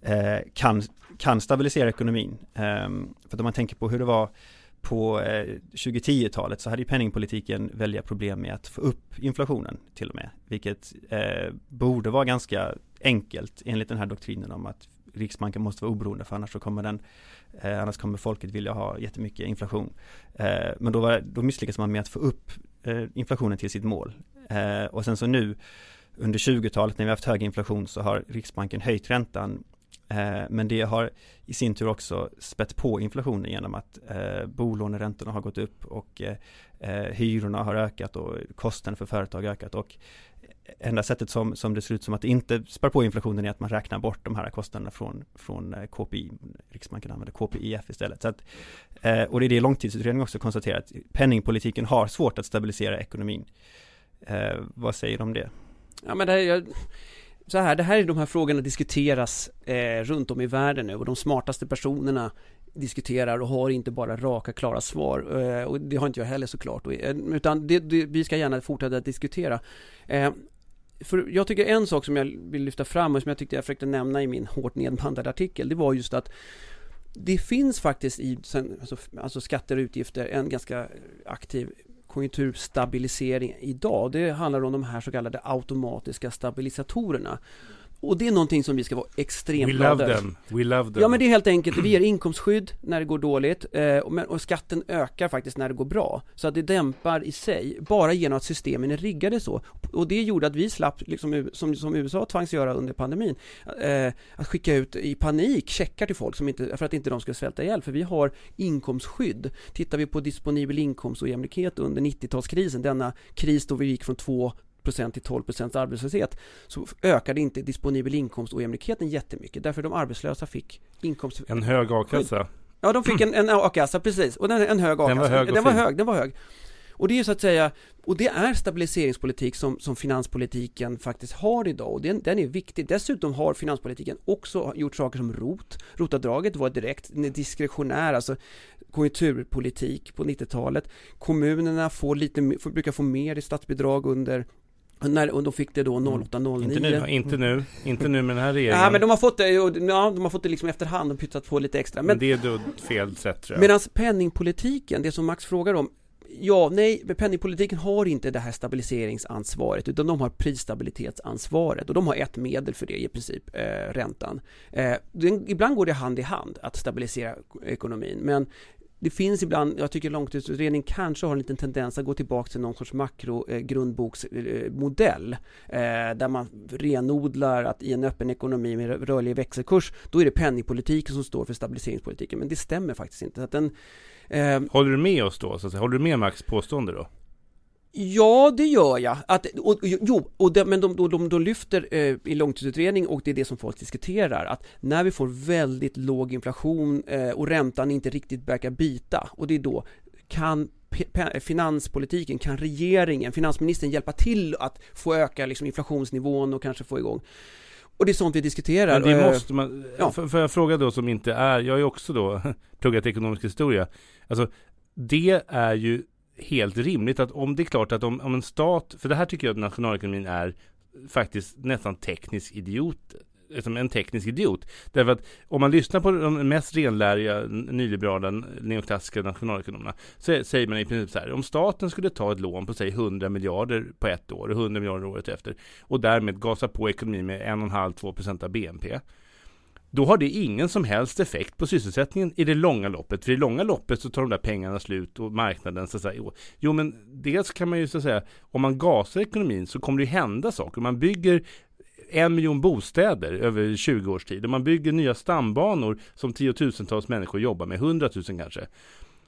eh, kan, kan stabilisera ekonomin? Eh, för om man tänker på hur det var på eh, 2010-talet så hade ju penningpolitiken välja problem med att få upp inflationen till och med. Vilket eh, borde vara ganska enkelt enligt den här doktrinen om att Riksbanken måste vara oberoende för annars så kommer den eh, annars kommer folket vilja ha jättemycket inflation. Eh, men då, var, då misslyckas man med att få upp eh, inflationen till sitt mål. Eh, och sen så nu under 20-talet när vi haft hög inflation så har Riksbanken höjt räntan eh, men det har i sin tur också spett på inflationen genom att eh, bolåneräntorna har gått upp och eh, eh hyrorna har ökat och kostnaden för företag ökat och enda sättet som, som det ser ut som att det inte spär på inflationen är att man räknar bort de här kostnaderna från, från eh, KPI. Riksbanken använder KPIF istället. Så att, eh, och det är det långtidsutredningen också konstaterar att penningpolitiken har svårt att stabilisera ekonomin. Eh, vad säger du om det? Ja men det här, så här, det här är de här frågorna diskuteras eh, runt om i världen nu och de smartaste personerna diskuterar och har inte bara raka, klara svar. Eh, och det har inte jag heller såklart. Utan det, det, vi ska gärna fortsätta att diskutera. Eh, för jag tycker en sak som jag vill lyfta fram och som jag tyckte jag försökte nämna i min hårt nedbandade artikel, det var just att det finns faktiskt i alltså, alltså skatter och utgifter en ganska aktiv konjunkturstabilisering idag. Det handlar om de här så kallade automatiska stabilisatorerna. Och det är någonting som vi ska vara extremt We love them, we love them. Ja men det är helt enkelt, vi ger inkomstskydd när det går dåligt eh, och skatten ökar faktiskt när det går bra. Så att det dämpar i sig, bara genom att systemen är riggade så. Och det gjorde att vi slapp, liksom, som, som USA tvangs göra under pandemin eh, Att skicka ut i panik checkar till folk som inte, för att inte de ska svälta ihjäl. För vi har inkomstskydd. Tittar vi på disponibel inkomstojämlikhet under 90-talskrisen, denna kris då vi gick från 2 till 12% arbetslöshet så ökade inte disponibel inkomst ojämlikheten jättemycket. Därför de arbetslösa fick inkomst En hög a-kassa. Ja de fick en, en a-kassa precis. Och den, en hög a-kassa Den var hög Den var hög, den var hög. Och det är så att säga, och det är stabiliseringspolitik som, som finanspolitiken faktiskt har idag. Och den, den är viktig. Dessutom har finanspolitiken också gjort saker som ROT. ROT-avdraget var direkt diskretionär, alltså konjunkturpolitik på 90-talet. Kommunerna får lite, brukar få mer i statsbidrag under när, och då fick det då 0809 Inte nu, inte nu, inte nu med den här regeringen. Ja men de har fått det, ja de har fått det liksom efterhand och pytsat på lite extra. Men, men det är då fel sätt tror jag. Medan penningpolitiken, det som Max frågar om Ja, nej, penningpolitiken har inte det här stabiliseringsansvaret utan de har prisstabilitetsansvaret och de har ett medel för det i princip, eh, räntan. Eh, den, ibland går det hand i hand att stabilisera ekonomin men det finns ibland, jag tycker långtidsutredning kanske har en liten tendens att gå tillbaka till någon sorts makrogrundboksmodell eh, eh, där man renodlar att i en öppen ekonomi med rörlig växelkurs då är det penningpolitiken som står för stabiliseringspolitiken men det stämmer faktiskt inte. Att den, eh, Håller du med oss då? Så att, håller du med Max påstående då? Ja, det gör jag. Att, och, och, jo, och de, men de, de, de, de lyfter eh, i långtidsutredning och det är det som folk diskuterar att när vi får väldigt låg inflation eh, och räntan inte riktigt verkar bita och det är då kan finanspolitiken, kan regeringen, finansministern hjälpa till att få öka liksom inflationsnivån och kanske få igång och det är sånt vi diskuterar. Men det måste man, ja. för, för jag fråga då som inte är, jag har ju också då pluggat ekonomisk historia. Alltså det är ju helt rimligt att om det är klart att om, om en stat, för det här tycker jag att nationalekonomin är faktiskt nästan teknisk idiot som en teknisk idiot. Därför att om man lyssnar på de mest renläriga nyliberala neoklassiska nationalekonomerna så säger man i princip så här. Om staten skulle ta ett lån på säg 100 miljarder på ett år och 100 miljarder året efter och därmed gasa på ekonomin med 1,5-2 procent av BNP då har det ingen som helst effekt på sysselsättningen i det långa loppet. För i det långa loppet så tar de där pengarna slut och marknaden så att säga. Jo men dels kan man ju så att säga, om man gasar ekonomin så kommer det ju hända saker. Man bygger en miljon bostäder över 20 års tid och man bygger nya stambanor som tiotusentals människor jobbar med, hundratusen kanske.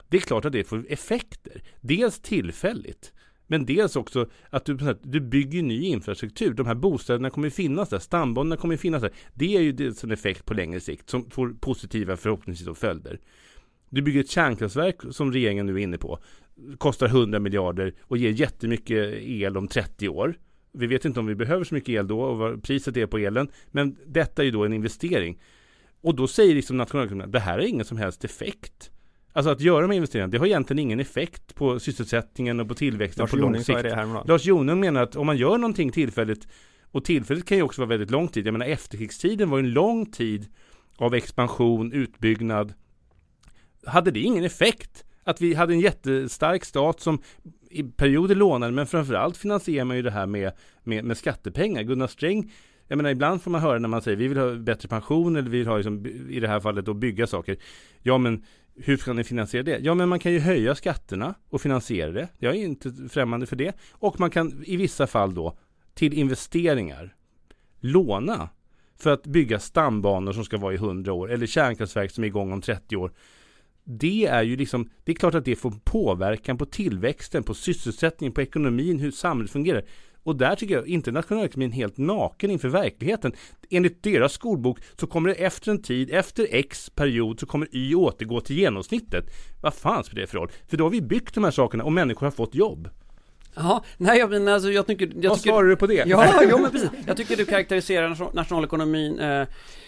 Det är klart att det får effekter. Dels tillfälligt. Men dels också att du, du bygger ny infrastruktur. De här bostäderna kommer att finnas där, stambanorna kommer att finnas där. Det är ju dels en effekt på längre sikt som får positiva förhoppningsvis följder. Du bygger ett kärnkraftverk som regeringen nu är inne på. Kostar 100 miljarder och ger jättemycket el om 30 år. Vi vet inte om vi behöver så mycket el då och vad priset är på elen. Men detta är ju då en investering. Och då säger liksom nationalekonomerna, det här har ingen som helst effekt. Alltså att göra de här investeringarna, det har egentligen ingen effekt på sysselsättningen och på tillväxten Lars på lång sikt. Det här Lars Jonung menar att om man gör någonting tillfälligt, och tillfälligt kan ju också vara väldigt lång tid. Jag menar efterkrigstiden var ju en lång tid av expansion, utbyggnad. Hade det ingen effekt? Att vi hade en jättestark stat som i perioder lånade, men framförallt finansierar man ju det här med, med, med skattepengar. Gunnar Sträng jag menar ibland får man höra när man säger vi vill ha bättre pension eller vi vill ha liksom, i det här fallet då bygga saker. Ja men hur ska ni finansiera det? Ja, men man kan ju höja skatterna och finansiera det. Jag är inte främmande för det. Och man kan i vissa fall då till investeringar låna för att bygga stambanor som ska vara i 100 år eller kärnkraftverk som är igång om 30 år. Det är ju liksom, det är klart att det får påverkan på tillväxten, på sysselsättningen, på ekonomin, hur samhället fungerar. Och där tycker jag inte nationalekonomin helt naken inför verkligheten. Enligt deras skolbok så kommer det efter en tid, efter X period, så kommer Y återgå till genomsnittet. Vad fan spelar det för roll? För då har vi byggt de här sakerna och människor har fått jobb. Ja, nej men alltså jag tycker... Jag Vad tycker, svarar du på det? Ja, jo men precis. Jag tycker du karaktäriserar nationalekonomin eh,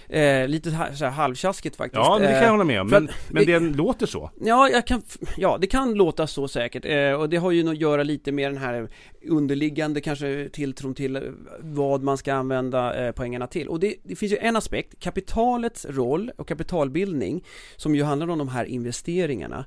Eh, lite så här halvtjaskigt faktiskt. Ja, det kan jag hålla med om. Men, men det låter så. Ja, jag kan, ja, det kan låta så säkert. Eh, och det har ju att göra lite med den här underliggande kanske tilltron till vad man ska använda eh, pengarna till. Och det, det finns ju en aspekt, kapitalets roll och kapitalbildning, som ju handlar om de här investeringarna.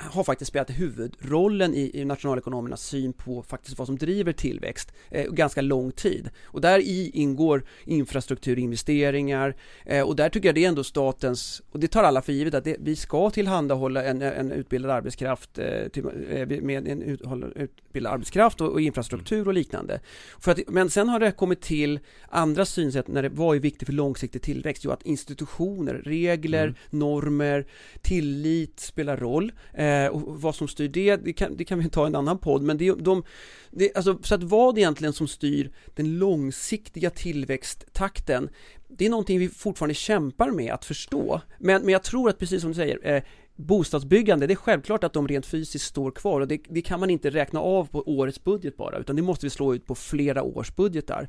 Har faktiskt spelat huvudrollen i, i nationalekonomernas syn på faktiskt vad som driver tillväxt eh, ganska lång tid. Och där i ingår infrastrukturinvesteringar eh, och där tycker jag det är ändå statens, och det tar alla för givet att det, vi ska tillhandahålla en, en utbildad arbetskraft eh, till, eh, med en ut, utbildad arbetskraft och, och, infrastruktur och liknande. För att, men sen har det kommit till andra synsätt när det var ju viktigt för långsiktig tillväxt, ju att institutioner, regler, mm. normer, tillit spelar roll. Eh, och vad som styr det, det kan, det kan vi ta i en annan podd, men det, de, det, alltså, så att vad egentligen som styr den långsiktiga tillväxttakten, det är någonting vi fortfarande kämpar med att förstå. Men, men jag tror att precis som du säger, eh, bostadsbyggande, det är självklart att de rent fysiskt står kvar och det, det, kan man inte räkna av på årets budget bara, utan det måste vi slå ut på flera års budgetar.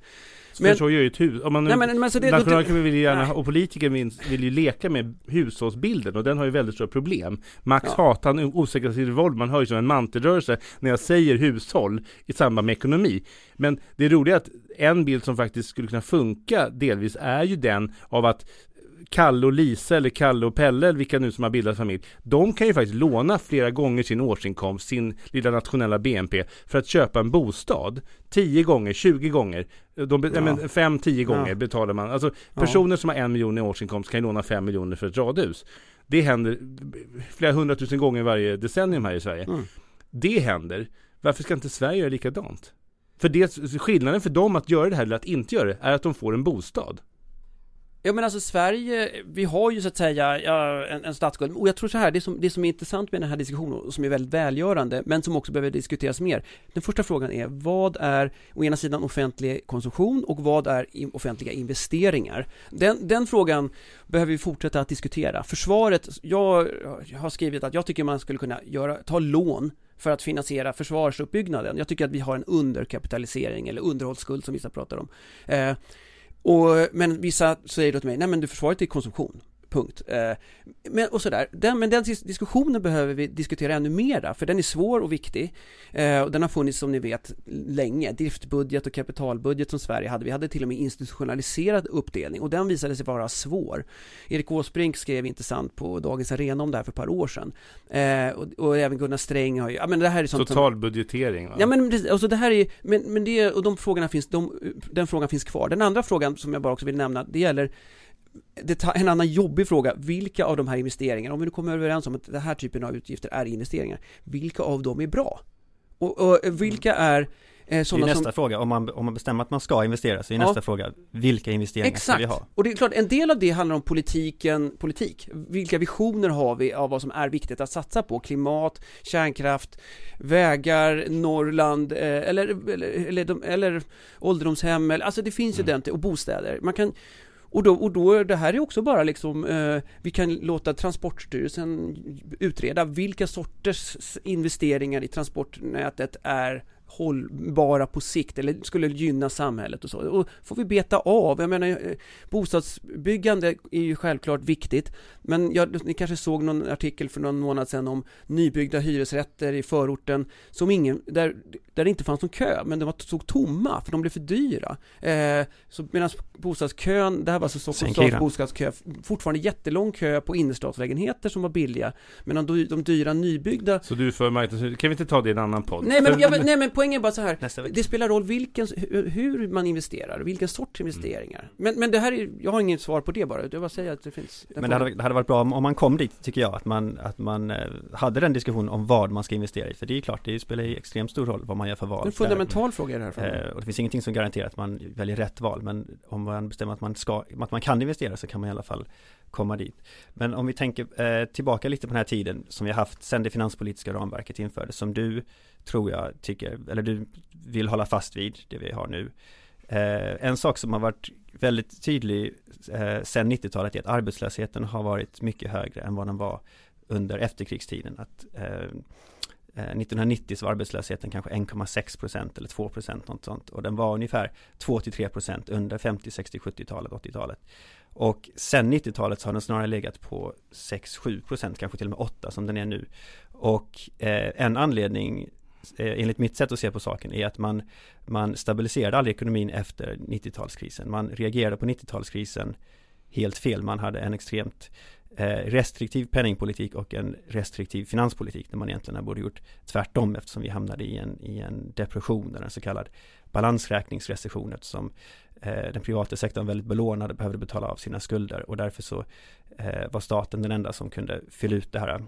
Så men, så gör ju ett hus, om man nu, nej, men, men, så det, nationalekonomi vill ju gärna, nej. och politiker vill, vill ju leka med hushållsbilden och den har ju väldigt stora problem. Max ja. hat, han osäkerhet våld, man hör ju som en mantelrörelse när jag säger hushåll i samband med ekonomi. Men det roliga är att en bild som faktiskt skulle kunna funka delvis är ju den av att Kalle och Lisa eller Kalle och Pelle, eller vilka nu som har bildat familj, de kan ju faktiskt låna flera gånger sin årsinkomst, sin lilla nationella BNP, för att köpa en bostad. 10 gånger, 20 gånger, de, ja. 5-10 gånger ja. betalar man. Alltså personer ja. som har en miljon i årsinkomst kan ju låna 5 miljoner för ett radhus. Det händer flera hundratusen gånger varje decennium här i Sverige. Mm. Det händer. Varför ska inte Sverige göra likadant? För det, skillnaden för dem att göra det här eller att inte göra det är att de får en bostad. Ja men alltså Sverige, vi har ju så att säga ja, en, en statsskuld och jag tror så här, det som, det som är intressant med den här diskussionen och som är väldigt välgörande men som också behöver diskuteras mer. Den första frågan är vad är å ena sidan offentlig konsumtion och vad är offentliga investeringar? Den, den frågan behöver vi fortsätta att diskutera. Försvaret, jag har skrivit att jag tycker man skulle kunna göra, ta lån för att finansiera försvarsuppbyggnaden. Jag tycker att vi har en underkapitalisering eller underhållsskuld som vissa pratar om. Eh, och, men vissa säger då till mig, nej men du försvaret är konsumtion. Punkt. Eh, men, och sådär. Den, men den diskussionen behöver vi diskutera ännu mera, för den är svår och viktig. Eh, och den har funnits, som ni vet, länge. Driftbudget och kapitalbudget som Sverige hade. Vi hade till och med institutionaliserad uppdelning och den visade sig vara svår. Erik Åsbrink skrev intressant på Dagens Arena om det här för ett par år sedan. Eh, och, och, även Gunnar Sträng har ju, ja men det här är sånt Totalbudgetering va? Ja men alltså det här är, men, men det, och de frågorna finns, de, den frågan finns kvar. Den andra frågan som jag bara också vill nämna, det gäller en annan jobbig fråga, vilka av de här investeringarna, om vi nu kommer överens om att den här typen av utgifter är investeringar, vilka av dem är bra? Och, och vilka är eh, sådana Det är nästa som... fråga, om man, om man bestämmer att man ska investera så är ja. nästa fråga, vilka investeringar Exakt. ska vi ha? och det är klart, en del av det handlar om politiken, politik. Vilka visioner har vi av vad som är viktigt att satsa på? Klimat, kärnkraft, vägar, Norrland, eh, eller, eller, eller, eller ålderdomshem, alltså det finns ju mm. den, och bostäder. Man kan och då, och då, det här är också bara liksom, eh, vi kan låta Transportstyrelsen utreda vilka sorters investeringar i transportnätet är hållbara på sikt eller skulle gynna samhället och så. Och får vi beta av, jag menar eh, bostadsbyggande är ju självklart viktigt men jag, ni kanske såg någon artikel för någon månad sedan om nybyggda hyresrätter i förorten som ingen, där, där det inte fanns någon kö men de var, stod tomma för de blev för dyra. Eh, så medan bostadskön, det här var alltså Stockholms stads bostadskö, fortfarande jättelång kö på innerstadslägenheter som var billiga medan de, de dyra nybyggda Så du för marknadshyror, kan vi inte ta det i en annan podd? Nej men, jag, nej, men poängen är bara så här. Det spelar roll vilken, hur man investerar, vilken sorts investeringar. Mm. Men, men det här är, jag har inget svar på det bara, jag bara säger att det finns Men det hade, det hade, varit bra om man kom dit, tycker jag, att man, att man eh, hade den diskussionen om vad man ska investera i. För det är klart, det spelar ju extremt stor roll vad man gör för val. En fundamental där. fråga i det här fallet. Eh, och det finns ingenting som garanterar att man väljer rätt val, men om man bestämmer att man ska, att man kan investera så kan man i alla fall komma dit. Men om vi tänker eh, tillbaka lite på den här tiden som vi har haft sedan det finanspolitiska ramverket infördes, som du tror jag tycker, eller du vill hålla fast vid det vi har nu. Eh, en sak som har varit väldigt tydlig eh, sedan 90-talet är att arbetslösheten har varit mycket högre än vad den var under efterkrigstiden. Att, eh, eh 1990 så var arbetslösheten kanske 1,6 procent eller 2 procent något sånt och den var ungefär 2 till 3 procent under 50, 60, 70-talet, 80-talet. Och sen 90-talet så har den snarare legat på 6-7 procent, kanske till och med 8 som den är nu. Och eh, en anledning Eh, enligt mitt sätt att se på saken är att man, man stabiliserade aldrig ekonomin efter 90-talskrisen. Man reagerade på 90-talskrisen helt fel. Man hade en extremt Eh, restriktiv penningpolitik och en restriktiv finanspolitik när man egentligen borde gjort tvärtom eftersom vi hamnade i en, i en depression eller en så kallad balansräkningsrecession eftersom eh, den privata sektorn väldigt belånade behövde betala av sina skulder och därför så eh, var staten den enda som kunde fylla ut det här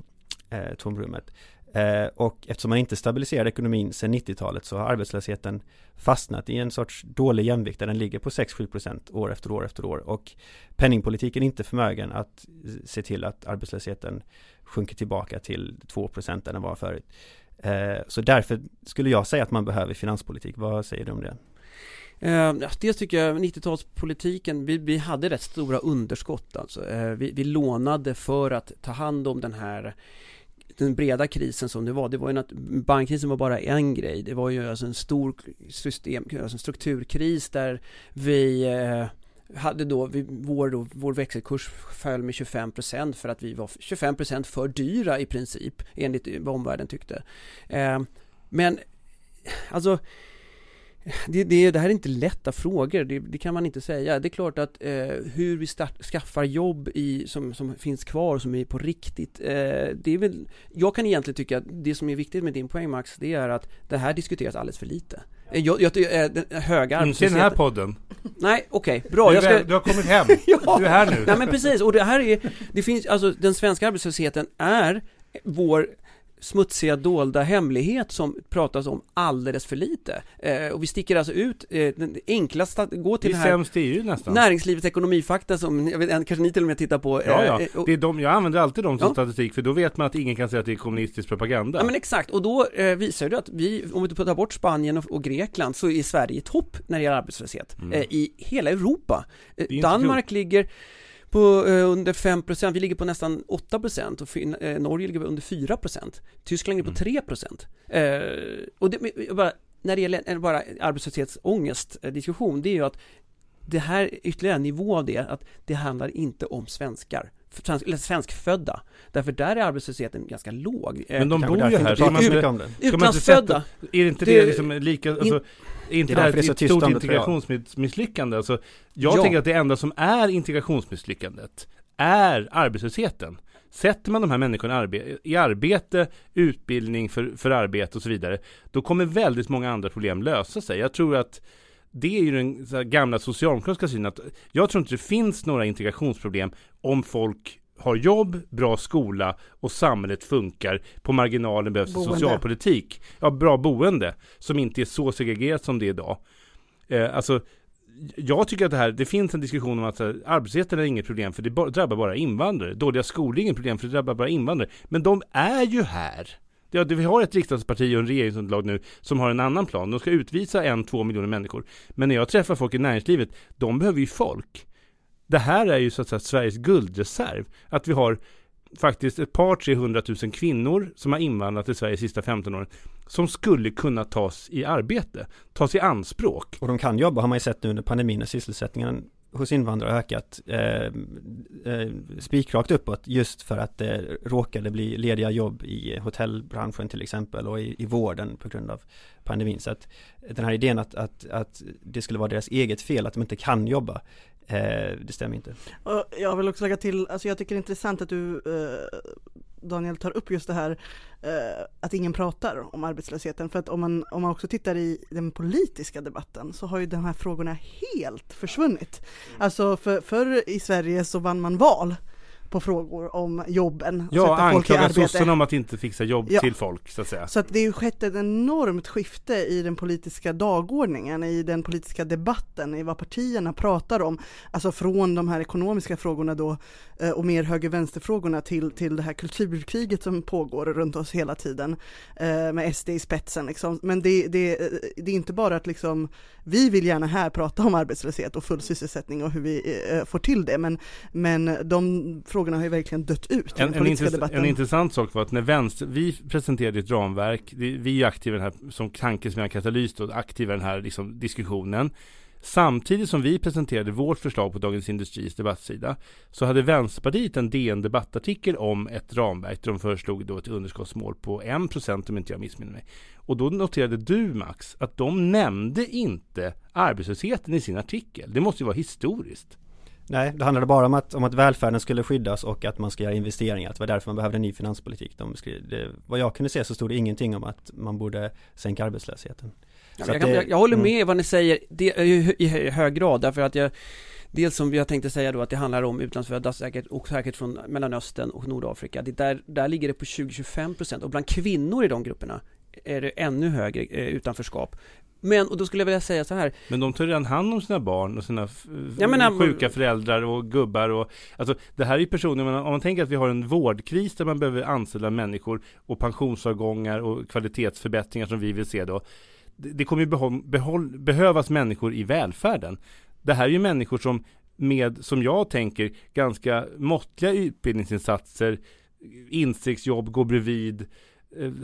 eh, tomrummet. Eh, och eftersom man inte stabiliserade ekonomin sedan 90-talet så har arbetslösheten fastnat i en sorts dålig jämvikt där den ligger på 6-7% år efter år efter år och penningpolitiken är inte förmögen att se till att arbetslösheten sjunker tillbaka till 2% där den var förut. Eh, så därför skulle jag säga att man behöver finanspolitik. Vad säger du om det? Eh, dels tycker jag 90-talspolitiken, vi, vi hade rätt stora underskott alltså. Eh, vi, vi lånade för att ta hand om den här den breda krisen som det var, det var ju att bankkrisen var bara en grej. Det var ju alltså en stor system, alltså en strukturkris där vi eh, hade då, vi, vår, då, vår växelkurs föll med 25% för att vi var 25% för dyra i princip, enligt vad omvärlden tyckte. Eh, men, alltså det, det, det, här är inte lätta frågor, det, det, kan man inte säga. Det är klart att eh, hur vi start, skaffar jobb i, som, som finns kvar, som är på riktigt, eh, det är väl, jag kan egentligen tycka att det som är viktigt med din poäng Max, det är att det här diskuteras alldeles för lite. Eh, jag, jag, eh, den höga Inte i den här podden. Nej, okej, okay, bra. Du, jag ska... du har kommit hem. ja. Du är här nu. Nej men precis, och det här är, det finns, alltså den svenska arbetslösheten är vår smutsiga dolda hemlighet som pratas om alldeles för lite. Eh, och vi sticker alltså ut eh, den enklaste, gå till är här sämst i EU nästan. Näringslivets ekonomifakta som, jag vet, kanske ni till och med tittar på. Ja, eh, ja. och- Det är de, jag använder alltid dem som Ja. statistik för då vet man att ingen kan säga att det är kommunistisk propaganda. Ja men exakt, och då eh, visar det att vi, om vi tar bort Spanien och, och Grekland så är Sverige i topp när det gäller arbetslöshet Mm. eh, i hela Europa. Eh, Danmark ligger på eh, under 5%, vi ligger på nästan 8% och fin, eh, Norge ligger på under 4%. Tyskland ligger på Mm. 3%. Eh, och det, bara, när det gäller bara arbetslöshetsångest eh, diskussion, det är ju att det här är ytterligare en nivå av det, att det handlar inte om svenskar, svensk, eller svenskfödda. Därför där är arbetslösheten ganska låg. Eh, Men de Kanske bor ju här. man inte Utlandsfödda, Är det inte Det- det, liksom lika, alltså, är inte Det är det det ett stort integrationsmisslyckande? Alltså, jag Ja. tänker att det enda som är integrationsmisslyckandet är arbetslösheten. Sätter man de här människorna i arbe- i arbete, utbildning för, för arbete och så vidare, då kommer väldigt många andra problem lösa sig. Jag tror att det är ju den gamla socialdemokratiska synen att jag tror inte det finns några integrationsproblem om folk har jobb, bra skola och samhället funkar. På marginalen behövs Boende. socialpolitik. Ja, bra boende som inte är så segregerat som det är idag. Eh, alltså, jag tycker att det här, det finns en diskussion om att här, arbetslösheten är inget problem för det drabbar bara invandrare. Dåliga skolor är inget problem för det drabbar bara invandrare. Men de är ju här. Ja, vi har ett riksdagsparti och en regeringsunderlag nu som har en annan plan. De ska utvisa en, två miljoner människor. Men när jag träffar folk i näringslivet, de behöver ju folk. Det här är ju så att säga Sveriges guldreserv. Att vi har faktiskt ett par, tre hundratusen kvinnor som har invandrat till Sverige de sista 15 åren. Som skulle kunna tas i arbete, tas i anspråk. Och de kan jobba har man ju sett nu under pandemin när sysselsättningen hos invandrare har ökat eh, eh, spikrakt uppåt just för att det råkade bli lediga jobb i hotellbranschen till exempel och i, i vården på grund av pandemin. Så att den här idén att, att, att det skulle vara deras eget fel att de inte kan jobba, eh, det stämmer inte. Jag vill också lägga till, alltså jag tycker det är intressant att du eh, Daniel tar upp just det här eh, att ingen pratar om arbetslösheten. För att om man, om man också tittar i den politiska debatten så har ju de här frågorna helt försvunnit. Alltså för, förr i Sverige så vann man val på frågor om jobben, Ja, anklaga sossarna om att inte fixa jobb Ja. till folk, så att säga. Så att det har skett ett enormt skifte i den politiska dagordningen, i den politiska debatten, i vad partierna pratar om. Alltså från de här ekonomiska frågorna då eh, och mer höger-vänster-frågorna till, till det här kulturkriget som pågår runt oss hela tiden eh, med SD i spetsen. Liksom. Men det, det, eh, det är inte bara att liksom, vi vill gärna här prata om arbetslöshet och full sysselsättning och hur vi eh, får till det, men, men de frågorna har ju verkligen dött ut i En, den en, politiska debatten. en intressant sak var att när vänster, vi presenterade ett ramverk, vi, är aktiva i den här, som tankesmedjan Katalys då, aktiva i den här liksom, diskussionen. Samtidigt som vi presenterade vårt förslag på Dagens Industris debattsida så hade Vänsterpartiet en DN debattartikel om ett ramverk där de föreslog då ett underskottsmål på 1% om inte jag missminner mig. Och då noterade du Max att de nämnde inte arbetslösheten i sin artikel. Det måste ju vara historiskt. Nej, det handlade bara om att, om att välfärden skulle skyddas och att man ska göra investeringar. Det var därför man behövde en ny finanspolitik. De skrev, det, vad jag kunde se så stod det ingenting om att man borde sänka arbetslösheten. Ja, jag, kan, det- jag, jag håller mm. med vad ni säger, det är ju i hö- hög grad, därför att jag Dels som jag tänkte säga då att det handlar om utlandsfödda säkert och säkert från Mellanöstern och Nordafrika. Det där, där ligger det på 20-25% och bland kvinnor i de grupperna är det ännu högre eh, utanförskap. Men, och då skulle jag vilja säga så här, Men de tar redan hand om sina barn och sina menar- sjuka föräldrar och gubbar och Alltså det här är ju personer, men om man tänker att vi har en vårdkris där man behöver anställa människor och pensionsavgångar och kvalitetsförbättringar som vi vill se då Det, det kommer ju behåll, behåll, behövas människor i välfärden Det här är ju människor som med, som jag tänker, ganska måttliga utbildningsinsatser Instegsjobb, gå bredvid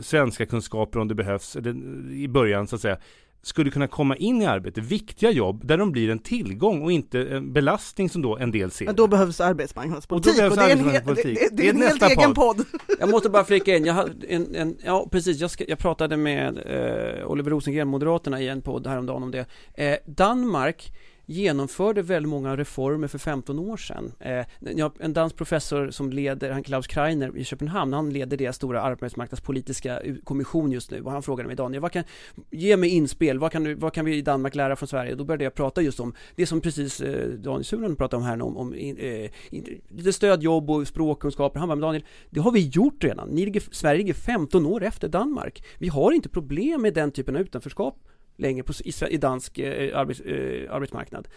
Svenska kunskaper om det behövs, eller i början så att säga skulle kunna komma in i arbete, viktiga jobb där de blir en tillgång och inte en belastning som då en del ser. Men då behövs arbetsmarknadspolitik Och då behövs det är en, hel, det, det, det är en helt nästa egen podd. Jag måste bara flika in, jag en, en ja precis, jag, ska, jag pratade med eh, Oliver Rosengren, Moderaterna i en podd häromdagen om det. Eh, Danmark genomförde väldigt många reformer för 15 år sedan. Eh, en dansk professor som leder, han Klaus Kreiner i Köpenhamn, han leder deras stora arbetsmarknadspolitiska kommission just nu och han frågade mig Daniel, vad kan, ge mig inspel, vad kan, du, vad kan vi i Danmark lära från Sverige? Då började jag prata just om det som precis eh, Daniel Sulan pratade om här om, om eh, lite stödjobb och språkkunskaper. Han bara, Daniel, det har vi gjort redan. Ni ligger, Sverige ligger 15 år efter Danmark. Vi har inte problem med den typen av utanförskap längre på, i, i dansk eh, arbets, eh, arbetsmarknad.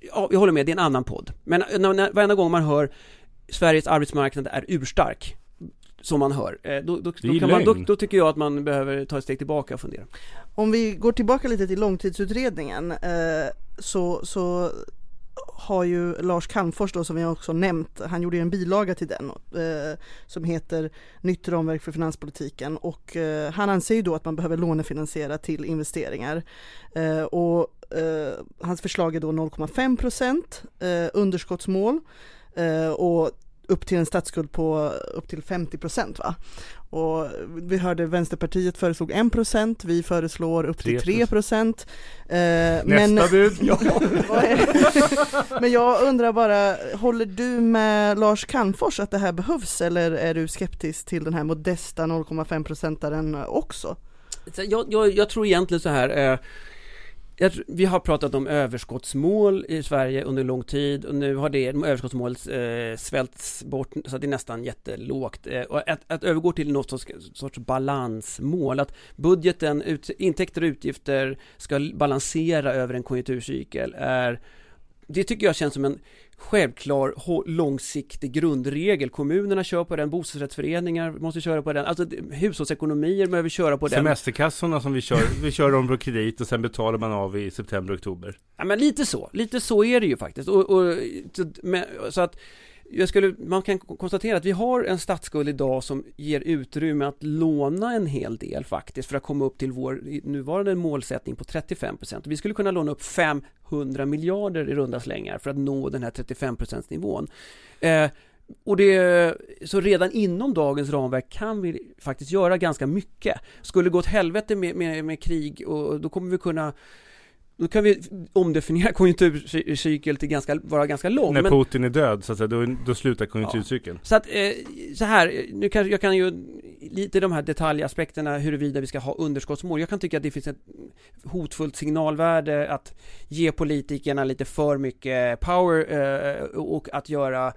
Ja, jag håller med, det är en annan podd. Men när, när, varenda gång man hör Sveriges arbetsmarknad är urstark, som man hör, eh, då, då, då, kan man, då, då, tycker jag att man behöver ta ett steg tillbaka och fundera. Om vi går tillbaka lite till långtidsutredningen eh, så, så har ju Lars Calmfors då som vi också nämnt, han gjorde en bilaga till den eh, som heter Nytt ramverk för finanspolitiken. Och eh, han anser ju då att man behöver lånefinansiera till investeringar. Eh, och eh, hans förslag är då 0,5 procent eh, underskottsmål. Eh, och upp till en statsskuld på upp till 50 procent va? Och vi hörde Vänsterpartiet föreslog 1 procent, vi föreslår upp till 3 procent. Eh, Nästa bud! ja. men jag undrar bara, håller du med Lars Calmfors att det här behövs eller är du skeptisk till den här modesta 0,5 procentaren också? Jag, jag, jag tror egentligen så här, eh, jag, vi har pratat om överskottsmål i Sverige under lång tid och nu har det överskottsmålet eh, svälts bort så att det är nästan jättelågt. Eh, och att, att övergå till något sorts, sorts balansmål, att budgeten, ut, intäkter och utgifter ska balansera över en konjunkturcykel är det tycker jag känns som en självklar långsiktig grundregel. Kommunerna kör på den, bostadsrättsföreningar måste köra på den, alltså hushållsekonomier behöver köra på den. Semesterkassorna som vi kör, vi kör dem på kredit och sen betalar man av i september, oktober. Ja men lite så, lite så är det ju faktiskt. Och, och så, med, så att jag skulle, man kan konstatera att vi har en statsskuld idag som ger utrymme att låna en hel del faktiskt för att komma upp till vår nuvarande målsättning på 35% Vi skulle kunna låna upp 500 miljarder i runda slängar för att nå den här 35 nivån. Eh, och det, så redan inom dagens ramverk kan vi faktiskt göra ganska mycket. Skulle det gå åt helvete med, med, med krig och då kommer vi kunna då kan vi omdefiniera konjunkturcykel till ganska, vara ganska lång. När men, Putin är död så att säga, då, då slutar konjunkturcykeln. Ja. Så att, eh, så här, nu kan jag kan ju lite de här detaljaspekterna huruvida vi ska ha underskottsmål. Jag kan tycka att det finns ett hotfullt signalvärde att ge politikerna lite för mycket power eh, och att göra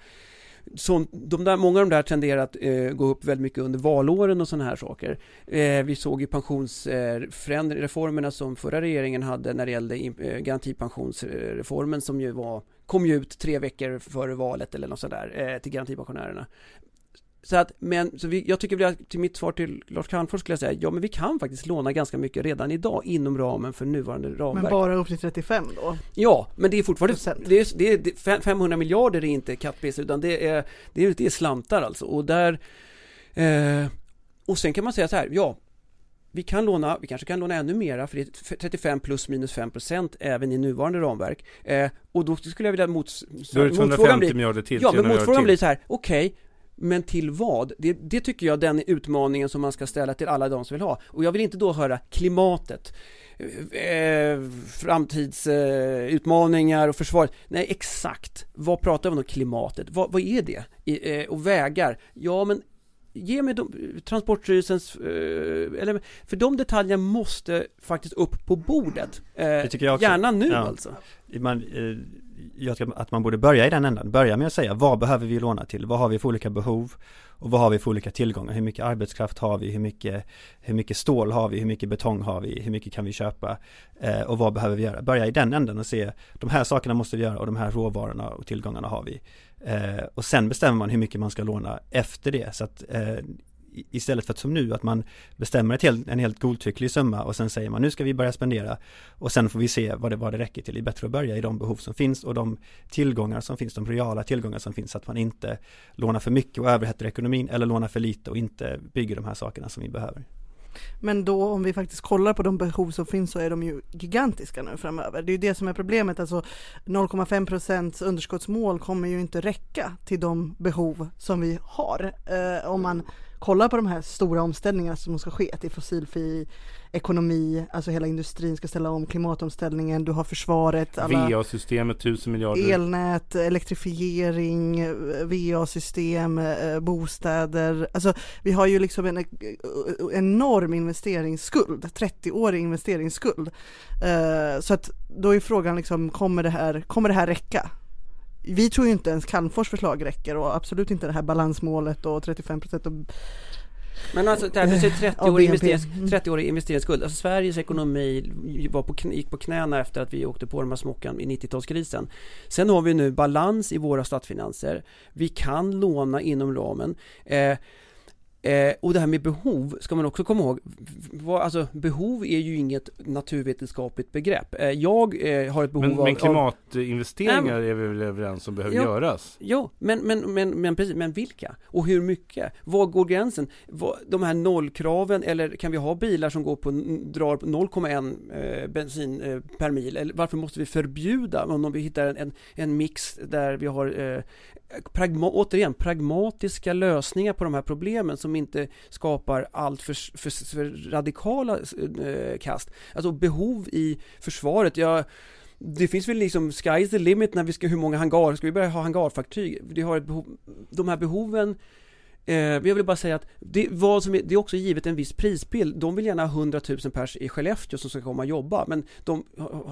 så, de där, många av de där tenderar att eh, gå upp väldigt mycket under valåren och sådana här saker. Eh, vi såg ju pensionsreformerna eh, som förra regeringen hade när det gällde eh, garantipensionsreformen som ju var kom ju ut tre veckor före valet eller något sådär eh, till garantipensionärerna. Så att, men, så vi, jag tycker vi till mitt svar till Lars Calmfors skulle jag säga, ja men vi kan faktiskt låna ganska mycket redan idag inom ramen för nuvarande ramverk. Men bara upp till 35 då? Ja, men det är fortfarande, det är, det är, 500 miljarder är inte kattpiss utan det är, det är, det är slantar alltså och där eh, och sen kan man säga så här, ja vi kan låna, vi kanske kan låna ännu mera för det är 35 plus minus 5 procent även i nuvarande ramverk. Eh, och då skulle jag vilja mot, Då är det 250 miljarder till. Ja, men motfrågan blir så här, okej, okay, men till vad? Det, det tycker jag är den utmaningen som man ska ställa till alla de som vill ha. Och jag vill inte då höra klimatet, eh, framtidsutmaningar eh, och försvaret. Nej, exakt. Vad pratar vi om klimatet? Vad, vad är det? I, eh, och vägar? Ja, men ge mig de, Transportstyrelsens, eh, eller, för de detaljerna måste faktiskt upp på bordet. Eh, gärna nu ja. alltså. Man, eh, jag tycker att man borde börja i den änden. Börja med att säga vad behöver vi låna till? Vad har vi för olika behov? Och vad har vi för olika tillgångar? Hur mycket arbetskraft har vi? Hur mycket, hur mycket stål har vi? Hur mycket betong har vi? Hur mycket kan vi köpa? Eh, och vad behöver vi göra? Börja i den änden och se de här sakerna måste vi göra och de här råvarorna och tillgångarna har vi. Eh, och sen bestämmer man hur mycket man ska låna efter det. Så att eh, istället för att som nu att man bestämmer ett helt, en helt godtycklig summa och sen säger man nu ska vi börja spendera och sen får vi se vad det, vad det räcker till. Det är bättre att börja i de behov som finns och de tillgångar som finns, de reala tillgångar som finns så att man inte lånar för mycket och överhettar ekonomin eller lånar för lite och inte bygger de här sakerna som vi behöver. Men då om vi faktiskt kollar på de behov som finns så är de ju gigantiska nu framöver. Det är ju det som är problemet, alltså 0,5 procents underskottsmål kommer ju inte räcka till de behov som vi har. Eh, om man kollar på de här stora omställningarna som ska ske till fossilfri ekonomi, alltså hela industrin ska ställa om, klimatomställningen, du har försvaret, VA-systemet, tusen miljarder. elnät, elektrifiering, VA-system, eh, bostäder. Alltså vi har ju liksom en eh, enorm investeringsskuld, 30-årig investeringsskuld. Eh, Så att då är frågan liksom, kommer det här, kommer det här räcka? Vi tror ju inte ens Calmfors förslag räcker och absolut inte det här balansmålet och 35 procent Men alltså det här, du säger 30 Av år BNP. investerings, Mm. 30 år investeringsskuld. Alltså Sveriges ekonomi var på, gick på knäna efter att vi åkte på de här smockan i 90-talskrisen. Sen har vi nu balans i våra statsfinanser. Vi kan låna inom ramen. Eh, Eh, och det här med behov ska man också komma ihåg. Vad- Alltså, behov är ju inget naturvetenskapligt begrepp. Eh, jag eh, har ett behov Men, av... men av klimatinvesteringar är vi väl överens om behöver Ja. göras? Ja, men, men, men, men, precis, men vilka? Och hur mycket? Var går gränsen? Vad, de här nollkraven, eller kan vi ha bilar som går på, drar på 0,1 eh, bensin eh, per mil? Eller varför måste vi förbjuda om vi hittar en, en, en mix där vi har eh, pragma, återigen, pragmatiska lösningar på de här problemen som inte skapar allt för, för, för radikala eh, kast. Alltså behov i försvaret, jag det finns väl liksom, sky is the limit när vi ska, hur många hangar, ska vi börja ha hangarfartyg? Vi har ett behov, de här behoven Eh, jag vill bara säga att det, vad som är, det är också givet en viss prisbild. De vill gärna ha 100 000 pers i Skellefteå som ska komma och jobba. Men de,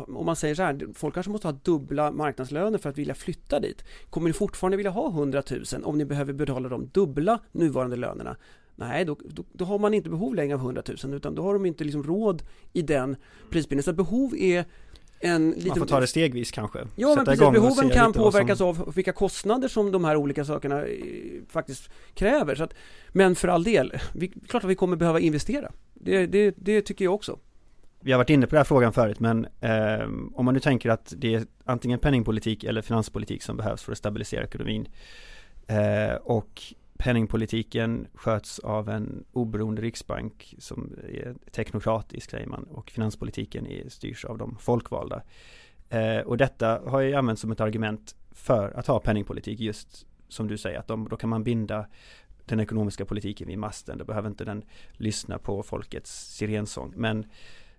om man säger så här, folk kanske måste ha dubbla marknadslöner för att vilja flytta dit. Kommer ni fortfarande vilja ha 100 000 om ni behöver betala de dubbla nuvarande lönerna? Nej, då, då, då har man inte behov längre av 100 000 utan då har de inte liksom råd i den prisbilden. Så att behov är en liten... Man får ta det stegvis kanske. Ja, men precis. Behoven kan vad som- påverkas av vilka kostnader som de här olika sakerna eh, faktiskt kräver. Så att, men för all del, vi, klart att vi kommer behöva investera. Det, det, det tycker jag också. Vi har varit inne på den här frågan förut men eh, om man nu tänker att det är antingen penningpolitik eller finanspolitik som behövs för att stabilisera ekonomin eh, och penningpolitiken sköts av en oberoende riksbank som är teknokratisk säger man och finanspolitiken är, styrs av de folkvalda. Eh, och detta har ju använts som ett argument för att ha penningpolitik just som du säger att de, då kan man binda den ekonomiska politiken vid masten. Då behöver inte den lyssna på folkets sirensång. Men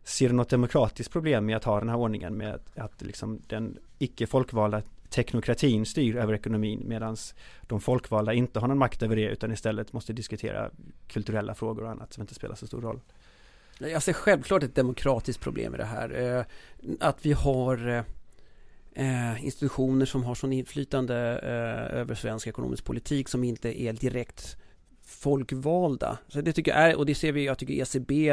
ser du något demokratiskt problem med att ha den här ordningen med att, att liksom den icke folkvalda teknokratin styr över ekonomin medan de folkvalda inte har någon makt över det utan istället måste diskutera kulturella frågor och annat som inte spelar så stor roll. Jag ser självklart ett demokratiskt problem i det här. Eh, att vi har eh, eh, institutioner som har sån inflytande över svensk ekonomisk politik som inte är direkt folkvalda. Så det tycker jag är, och det ser vi, jag tycker ECB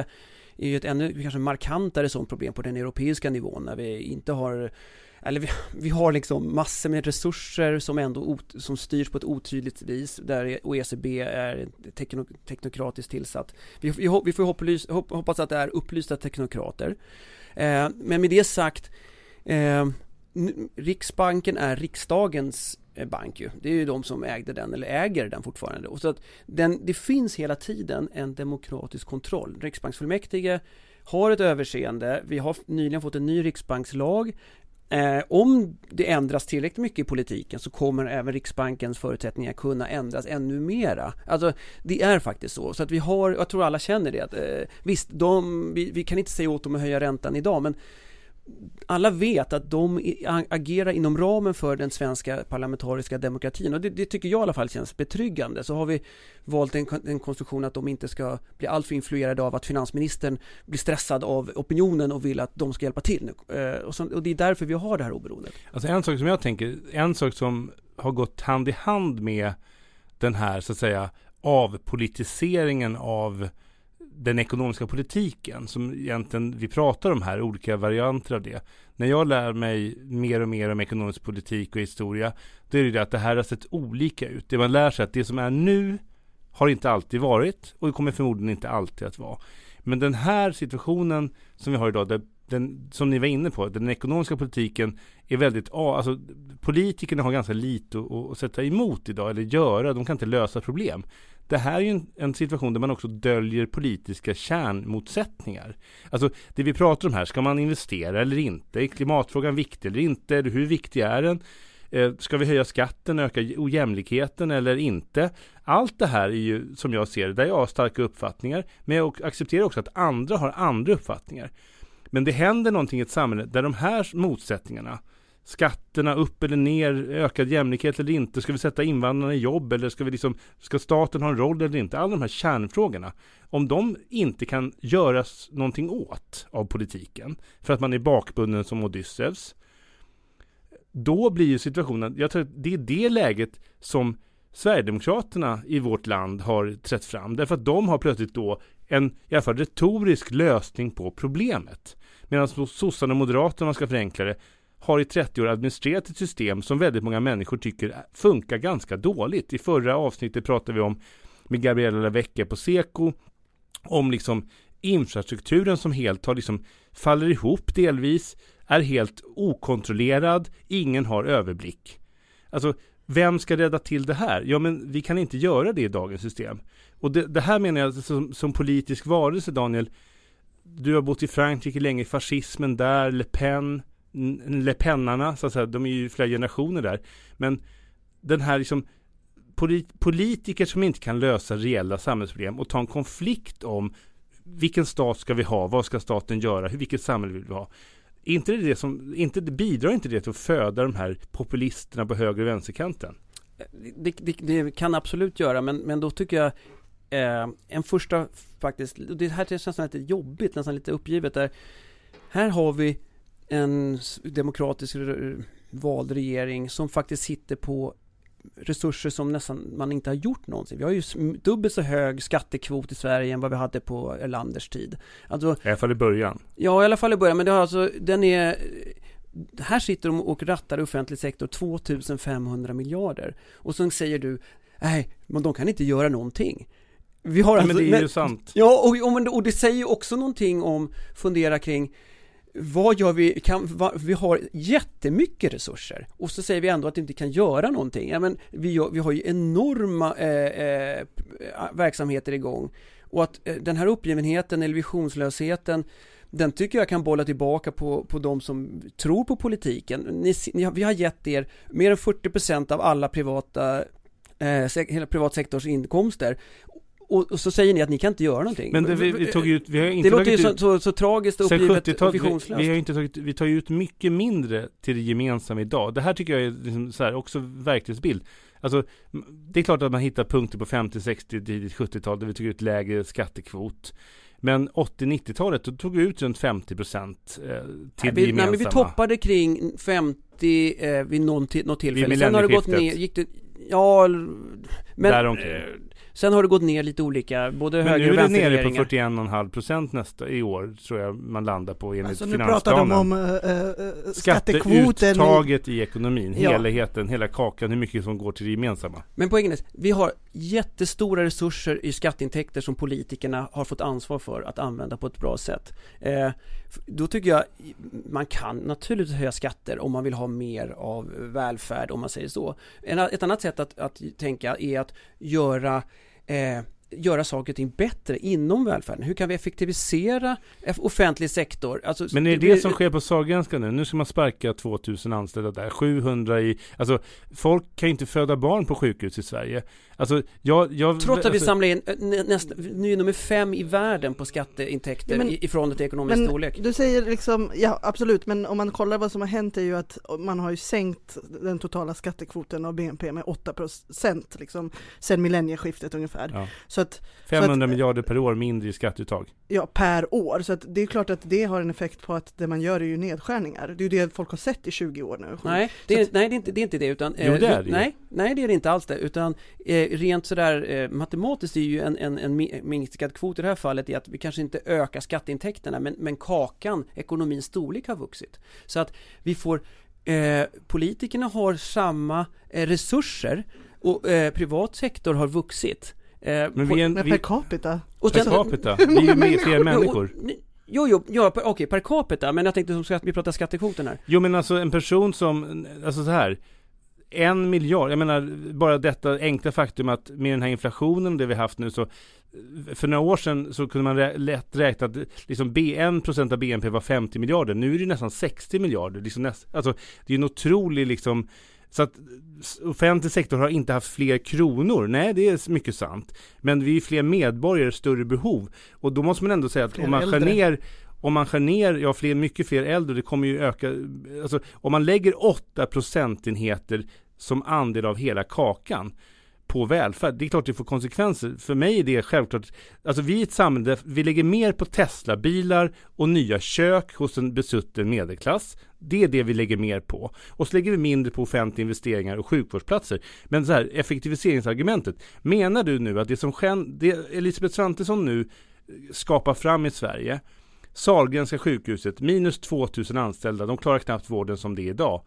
är ju ett ännu kanske markantare sådant problem på den europeiska nivån när vi inte har eller vi, vi har liksom massor med resurser som ändå ot, som styrs på ett otydligt vis där e- OECD är tekno, teknokratiskt tillsatt. Vi, vi, vi får hopplys, hoppas att det är upplysta teknokrater. Eh, men med det sagt eh, Riksbanken är riksdagens eh, bank ju. Det är ju de som ägde den eller äger den fortfarande. Och så att den, det finns hela tiden en demokratisk kontroll. Riksbanksfullmäktige har ett överseende. Vi har nyligen fått en ny riksbankslag. Eh, om det ändras tillräckligt mycket i politiken så kommer även Riksbankens förutsättningar kunna ändras ännu mera. Alltså det är faktiskt så. Så att vi har, jag tror alla känner det att eh, visst, de, vi, vi kan inte säga åt dem att höja räntan idag men alla vet att de agerar inom ramen för den svenska parlamentariska demokratin och det, det tycker jag i alla fall känns betryggande. Så har vi valt en, en konstruktion att de inte ska bli alltför influerade av att finansministern blir stressad av opinionen och vill att de ska hjälpa till. nu. Eh, och, så, och det är därför vi har det här oberoendet. Alltså en sak som jag tänker, en sak som har gått hand i hand med den här så att säga avpolitiseringen av den ekonomiska politiken som egentligen vi pratar om här, olika varianter av det. När jag lär mig mer och mer om ekonomisk politik och historia, då är det det att det här har sett olika ut. Det man lär sig att det som är nu har inte alltid varit och det kommer förmodligen inte alltid att vara. Men den här situationen som vi har idag, där den, som ni var inne på, den ekonomiska politiken är väldigt, alltså politikerna har ganska lite att, att sätta emot idag eller göra, de kan inte lösa problem. Det här är ju en, en situation där man också döljer politiska kärnmotsättningar. Alltså det vi pratar om här, ska man investera eller inte? Är klimatfrågan viktig eller inte? Hur viktig är den? Eh, ska vi höja skatten, öka ojämlikheten eller inte? Allt det här är ju, som jag ser det, där jag har starka uppfattningar, men jag accepterar också att andra har andra uppfattningar. Men det händer någonting i ett samhälle där de här motsättningarna, skatterna upp eller ner, ökad jämlikhet eller inte, ska vi sätta invandrarna i jobb eller ska vi liksom, ska staten ha en roll eller inte? Alla de här kärnfrågorna, om de inte kan göras någonting åt av politiken, för att man är bakbunden som Odysseus, då blir ju situationen, jag tror att det är det läget som Sverigedemokraterna i vårt land har trätt fram, därför att de har plötsligt då en, i alla fall retorisk lösning på problemet. Medan sossarna och moderaterna, om man ska förenkla det, har i 30 år administrerat ett system som väldigt många människor tycker funkar ganska dåligt. I förra avsnittet pratade vi om med Gabriella Lavecchia på Seko om liksom infrastrukturen som helt har liksom faller ihop delvis, är helt okontrollerad, ingen har överblick. Alltså, vem ska rädda till det här? Ja, men vi kan inte göra det i dagens system. Och det, det här menar jag alltså som, som politisk varelse, Daniel. Du har bott i Frankrike länge, fascismen där, Le Pen, Le Penarna, så att säga, de är ju flera generationer där. Men den här liksom polit politiker som inte kan lösa reella samhällsproblem och ta en konflikt om vilken stat ska vi ha, vad ska staten göra, vilket samhälle vill vi ha. Inte det, som, inte, bidrar inte det till att föda de här populisterna på höger och vänsterkanten? Det, det, det kan absolut göra, men, men då tycker jag eh, en första faktiskt, det här känns nästan lite jobbigt, nästan lite uppgivet där. Här har vi en demokratisk vald regering som faktiskt sitter på resurser som nästan man inte har gjort någonsin. Vi har ju dubbelt så hög skattekvot i Sverige än vad vi hade på Erlanders tid. Alltså, I alla fall i början. Ja, i alla fall i början, men det har alltså, den är här sitter de och rattar offentlig sektor 2500 miljarder. Och så säger du, nej, men de kan inte göra någonting. Vi har alltså, men det är men, ju sant. Ja, och, och, och det säger också någonting om, fundera kring, vad gör vi, kan, va, vi har jättemycket resurser och så säger vi ändå att vi inte kan göra någonting. Ja, men vi, gör, vi har ju enorma eh, eh, verksamheter igång och att eh, den här uppgivenheten eller visionslösheten den tycker jag kan bolla tillbaka på, på de som tror på politiken. Ni, ni, vi har gett er mer än 40% av alla privata eh, hela privatsektors inkomster och, och, så säger ni att ni kan inte göra någonting. Men det, vi, vi tog ut, vi har inte Det låter ju så, så, så, tragiskt och uppgivet och visionslöst. Vi, vi, har inte tagit, vi tar ut mycket mindre till det gemensamma idag. Det här tycker jag är liksom så här, också verklighetsbild. Alltså, det är klart att man hittar punkter på 50, 60, 70-tal där vi tog ut lägre skattekvot. Men 80-90-talet, då tog vi ut runt 50 procent eh, till nej, vi, gemensamma. Nej, men vi toppade kring 50 eh, vid någon, något tillfälle. Sen har det gått ner, gick det, ja, men... Däromkring. Eh, Sen har det gått ner lite olika, både höger och vänster Men nu är det nere på 41,5 procent nästa i år, tror jag man landar på enligt alltså, finansplanen. Nu pratar de om äh, äh, skattekvoten. Skatteuttaget i ekonomin, ja. helheten, hela kakan, hur mycket som går till det gemensamma. Men poängen är, vi har jättestora resurser i skatteintäkter som politikerna har fått ansvar för att använda på ett bra sätt. Eh, då tycker jag man kan naturligtvis höja skatter om man vill ha mer av välfärd, om man säger så. ett annat sätt att, att tänka är att göra eh, göra saker och ting bättre inom välfärden? Hur kan vi effektivisera offentlig sektor? Alltså, Men är det det som sker på Sahlgrenska nu? Nu ska man sparka 2000 anställda där, 700 i... Alltså, folk kan inte föda barn på sjukhus i Sverige. Alltså, jag... jag Trots att alltså, vi samlar in eh, nästa, nu är nummer fem i världen på skatteintäkter men, i, ifrån ett ekonomiskt men storlek. Du säger liksom, ja absolut, men om man kollar vad som har hänt är ju att man har ju sänkt den totala skattekvoten av BNP med 8 procent liksom, sen millennieskiftet ungefär. Ja. Så att, 500 så att, miljarder per år mindre i skatteuttag. Ja, per år. Så att det är klart att det har en effekt på att det man gör är ju nedskärningar. Det är ju det folk har sett i 20 år nu. Nej, det är, att, nej, det är, inte, det är inte det, utan... Jo, det är det nej, nej, det är det inte alls det, utan eh, rent sådär eh, matematiskt är ju en, en, en minskad kvot i det här fallet är att vi kanske inte ökar skatteintäkterna, men, men kakan, ekonomins storlek har vuxit. Så att vi får Eh, politikerna har samma eh, resurser och eh, privat sektor har vuxit. Eh, men, vi är en, men per capita? Och per capita? Vi är ju med fler människor. Jo, jo, ja, okej, okay, per capita, men jag tänkte som skatt, vi pratar skattekvoten här. Jo, men alltså en person som, alltså så här, en miljard, jag menar bara detta enkla faktum att med den här inflationen, det vi haft nu så för några år sedan så kunde man rä lätt räkna att liksom B1% av BNP var 50 miljarder. Nu är det nästan 60 miljarder. Liksom näst, alltså, det är en otrolig liksom Så att offentlig sektor har inte haft fler kronor. Nej, det är mycket sant. Men vi är fler medborgare, större behov. Och då måste man ändå säga att Fler om man skär äldre. ner om man skär ner, ja fler, mycket fler äldre, det kommer ju öka, alltså om man lägger 8 procentenheter som andel av hela kakan på välfärd, det är klart det får konsekvenser. För mig är det självklart, alltså vi är ett samhälle där vi lägger mer på Tesla-bilar och nya kök hos en besutten medelklass. Det är det vi lägger mer på. Och så lägger vi mindre på offentliga investeringar och sjukvårdsplatser. Men så här, effektiviseringsargumentet. Menar du nu att det som det Elisabeth Svantesson nu skapar fram i Sverige, Sahlgrenska sjukhuset, minus 2000 anställda, de klarar knappt vården som det är idag.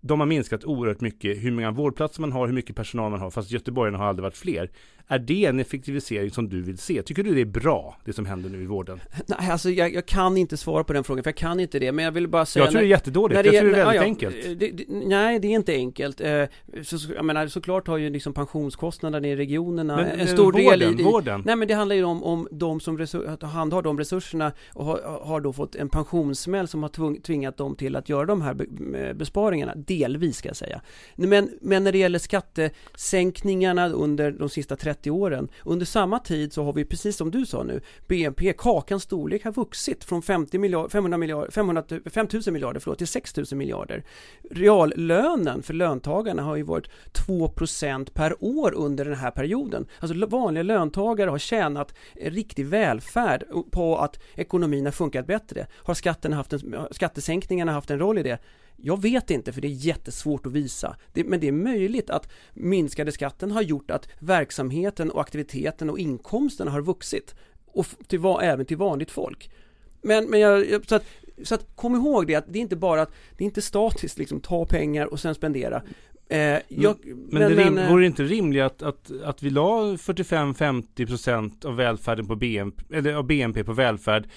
De har minskat oerhört mycket hur många vårdplatser man har, hur mycket personal man har, fast göteborgarna har aldrig varit fler. Är det en effektivisering som du vill se? Tycker du det är bra, det som händer nu i vården? Nej, alltså jag, jag kan inte svara på den frågan, för jag kan inte det, men jag vill bara säga Jag tror det är jättedåligt, jag tror det är väldigt ja, enkelt. Det, det, nej, det är inte enkelt. Eh, Så, jag menar, såklart har ju liksom pensionskostnaderna i regionerna Men, en eh, stor vården, del i, i vården. Nej men det handlar ju om, om de som resur, att handhar de resurserna och har, har då fått en pensionssmäll som har tvung, tvingat dem till att göra de här be, besparingarna, delvis ska jag säga. Men, men när det gäller skattesänkningarna under de sista 30 åren, under samma tid så har vi precis som du sa nu, BNP, kakans storlek har vuxit från 50 miljarder, 500 miljarder, 500, 5000 miljarder förlåt, till 6000 miljarder. Reallönen för löntagarna har ju varit 2% per år under den här perioden. Alltså vanliga löntagare har tjänat riktig välfärd på att ekonomin har funkat bättre. Har skatten haft en, skattesänkningarna haft en roll i det? Jag vet inte för det är jättesvårt att visa. Det, men det är möjligt att minskade skatten har gjort att verksamheten och aktiviteten och inkomsten har vuxit. Och till, även till vanligt folk. Men, men jag, så, att, så att kom ihåg det att det är inte bara att det är inte statiskt liksom ta pengar och sen spendera. Eh, jag, Men, det rim, eh, vore det inte rimligt att, att, att vi la 45-50% av välfärden på BNP, eller av BNP på välfärd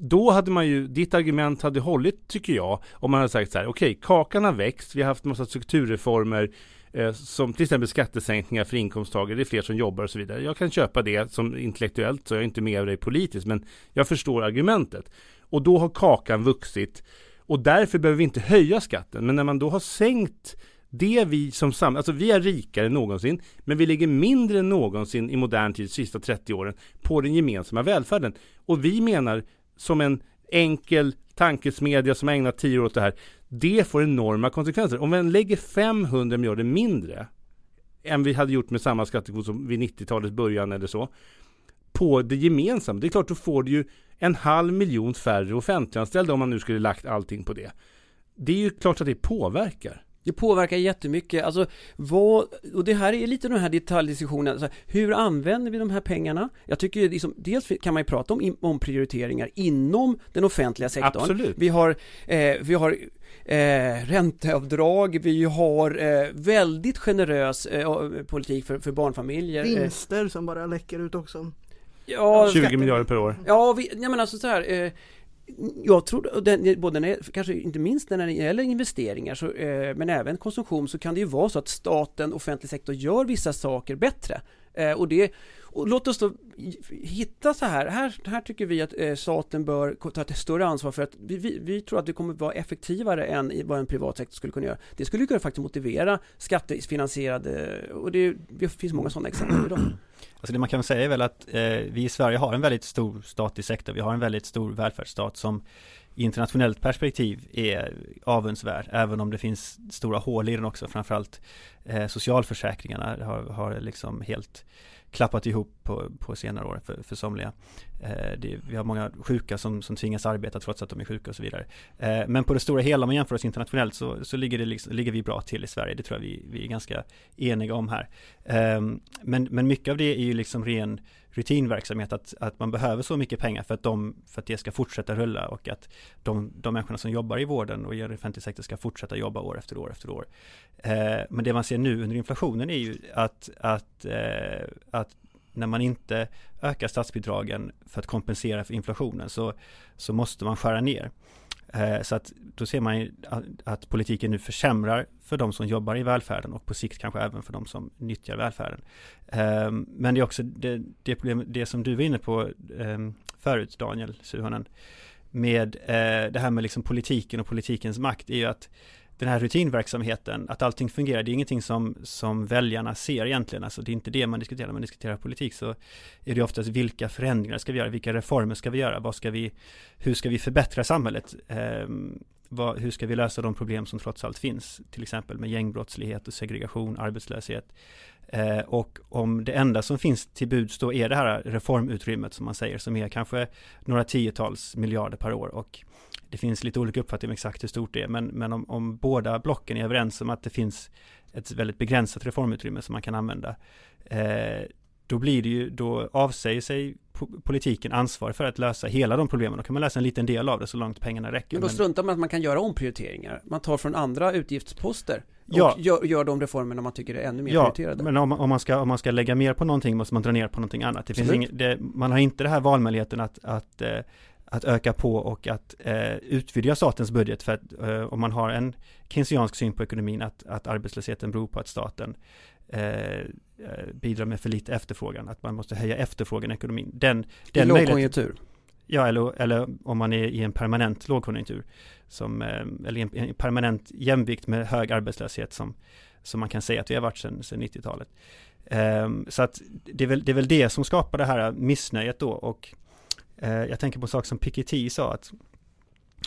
då hade man ju, ditt argument hade hållit tycker jag, om man hade sagt så här, okej, kakan har växt, vi har haft massa strukturreformer, eh, som till exempel skattesänkningar för inkomsttagare, det är fler som jobbar och så vidare. Jag kan köpa det som intellektuellt, så jag är inte med dig politiskt, men jag förstår argumentet. Och då har kakan vuxit, och därför behöver vi inte höja skatten, men när man då har sänkt det vi som samhälle, alltså vi är rikare än någonsin, men vi ligger mindre än någonsin i modern tid, de sista 30 åren, på den gemensamma välfärden. Och vi menar, som en enkel tankesmedja som ägnat tio år åt det här, det får enorma konsekvenser. Om vi lägger 500 miljarder mindre än vi hade gjort med samma skattekvot som vid 90-talets början eller så, på det gemensamma, det är klart då får du ju en halv miljon färre offentliganställda om man nu skulle lagt allting på det. Det är ju klart att det påverkar. Det påverkar jättemycket, alltså vad, och det här är lite den här detaljdiskussionen, alltså, hur använder vi de här pengarna? Jag tycker liksom, dels kan man ju prata om omprioriteringar inom den offentliga sektorn. Absolut. Vi har, eh, vi har eh, ränteavdrag, vi har eh, väldigt generös eh, politik för, för barnfamiljer. Eh, Vinster som bara läcker ut också. ja, 20 skatter. miljarder per år. Ja, vi, nej men alltså så här. Jag tror, den, både när, kanske inte minst när det gäller investeringar, så, eh, men även konsumtion, så kan det ju vara så att staten, offentlig sektor, gör vissa saker bättre. Eh, och det, och låt oss då hitta så här, här, här tycker vi att eh, staten bör ta ett större ansvar för att vi, vi, vi tror att det kommer vara effektivare än i vad en privat sektor skulle kunna göra. Det skulle kunna faktiskt motivera skattefinansierade, och det, det finns många sådana exempel idag. Alltså det man kan säga är väl att eh, vi i Sverige har en väldigt stor statlig sektor. Vi har en väldigt stor välfärdsstat som i internationellt perspektiv är avundsvärd. Även om det finns stora hål i den också. Framförallt eh, socialförsäkringarna har, har liksom helt klappat ihop på, på senare år för, för somliga. Eh, det, vi har många sjuka som, som tvingas arbeta trots att de är sjuka och så vidare. Eh, men på det stora hela om man jämför oss internationellt så, så ligger, det liksom, ligger vi bra till i Sverige. Det tror jag vi, vi är ganska eniga om här. Eh, men, men mycket av det är ju liksom ren rutinverksamhet att, att man behöver så mycket pengar för att, de, för att det ska fortsätta rulla och att de, de människorna som jobbar i vården och i offentlig sektor ska fortsätta jobba år efter år efter år. Eh, men det man ser nu under inflationen är ju att, att, eh, att när man inte ökar statsbidragen för att kompensera för inflationen så, så måste man skära ner. Eh, så att då ser man ju att, att politiken nu försämrar för de som jobbar i välfärden och på sikt kanske även för de som nyttjar välfärden. Eh, men det är också det, det, problem, det som du var inne på eh, förut Daniel Suhonen med eh, det här med liksom politiken och politikens makt är ju att den här rutinverksamheten, att allting fungerar, det är ingenting som, som väljarna ser egentligen, alltså det är inte det man diskuterar, när man diskuterar politik så är det oftast vilka förändringar ska vi göra, vilka reformer ska vi göra, vad ska vi, hur ska vi förbättra samhället, eh, vad, hur ska vi lösa de problem som trots allt finns, till exempel med gängbrottslighet och segregation, arbetslöshet. Eh, och om det enda som finns till buds då är det här reformutrymmet som man säger, som är kanske några tiotals miljarder per år. Och det finns lite olika uppfattningar om exakt hur stort det är, men, men om, om båda blocken är överens om att det finns ett väldigt begränsat reformutrymme som man kan använda, eh, då blir det ju, då avsäger sig politiken ansvar för att lösa hela de problemen. Då kan man lösa en liten del av det så långt pengarna räcker. Men då struntar man att man kan göra omprioriteringar. Man tar från andra utgiftsposter och ja. gör, gör de reformerna man tycker är ännu mer ja, prioriterade. men om, om, man ska, om man ska lägga mer på någonting måste man dra ner på någonting annat. Det finns ing, det, man har inte det här valmöjligheten att, att eh, att öka på och att eh, utvidga statens budget för att eh, om man har en keynesiansk syn på ekonomin att, att arbetslösheten beror på att staten eh, eh bidrar med för lite efterfrågan, att man måste höja efterfrågan i ekonomin. Den, den I lågkonjunktur? Ja, eller, eller om man är i en permanent lågkonjunktur, som, eh, eller en, en permanent jämvikt med hög arbetslöshet som, som man kan säga att vi har varit sedan, sedan 90-talet. Um, så att det är, väl, det är väl det som skapar det här missnöjet då och Eh, jag tänker på en sak som Piketty sa att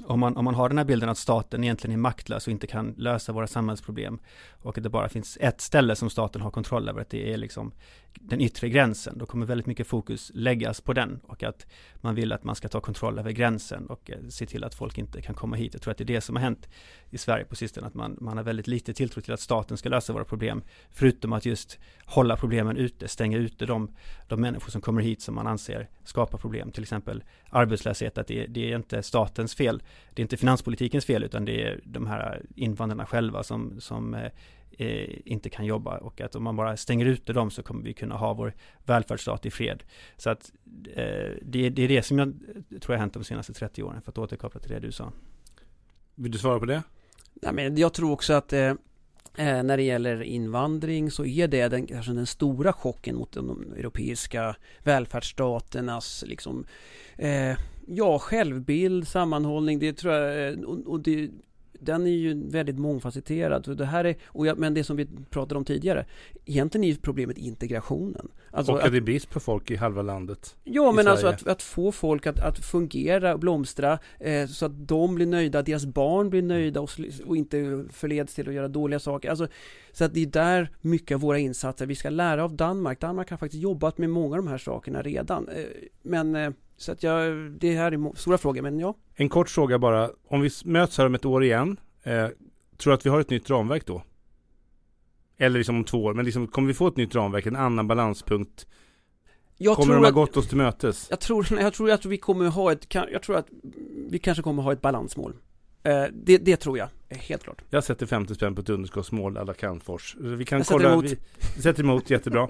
om man, om man har den här bilden att staten egentligen är maktlös och inte kan lösa våra samhällsproblem och att det bara finns ett ställe som staten har kontroll över, att det är liksom den yttre gränsen, då kommer väldigt mycket fokus läggas på den. Och att man vill att man ska ta kontroll över gränsen och eh, se till att folk inte kan komma hit. Jag tror att det är det som har hänt i Sverige på sistone, att man, man har väldigt lite tilltro till att staten ska lösa våra problem, förutom att just hålla problemen ute, stänga ute de, de människor som kommer hit som man anser skapar problem, till exempel arbetslöshet, att det, det är inte statens fel, det är inte finanspolitikens fel, utan det är de här invandrarna själva som, som eh, inte kan jobba och att om man bara stänger ute dem så kommer vi kunna ha vår välfärdsstat i fred. Så att eh, det, det, är det som jag tror har hänt de senaste 30 åren för att återkoppla till det du sa. Vill du svara på det? Nej, men jag tror också att eh, eh när det gäller invandring så är det den, kanske den stora chocken mot de europeiska välfärdsstaternas liksom, eh, ja, självbild, sammanhållning, det tror jag, eh, och, och det den är ju väldigt mångfacetterad. Det här är, och jag, men det som vi pratade om tidigare, egentligen är ju problemet integrationen. Alltså och att, att det är brist på folk i halva landet. Ja, men alltså att, att, få folk att, att fungera, blomstra, eh, så att de blir nöjda, deras barn blir nöjda och, och inte förleds till att göra dåliga saker. Alltså, så att det är där mycket av våra insatser, vi ska lära av Danmark. Danmark har faktiskt jobbat med många av de här sakerna redan. Eh, men eh, så att jag, det här är stora frågor, men ja. En kort fråga bara. Om vi möts här om ett år igen, eh, tror du att vi har ett nytt ramverk då? Eller liksom om två år, men liksom, kommer vi få ett nytt ramverk, en annan balanspunkt? Jag kommer de ha gått oss till mötes? Jag tror, jag tror att vi kommer ha ett, jag tror att vi kanske kommer ha ett balansmål. Eh, det, det, tror jag, helt klart. Jag sätter 50 spänn på ett underskottsmål alla Calmfors. Vi kan jag kolla. Sätter emot. Vi sätter emot, jättebra.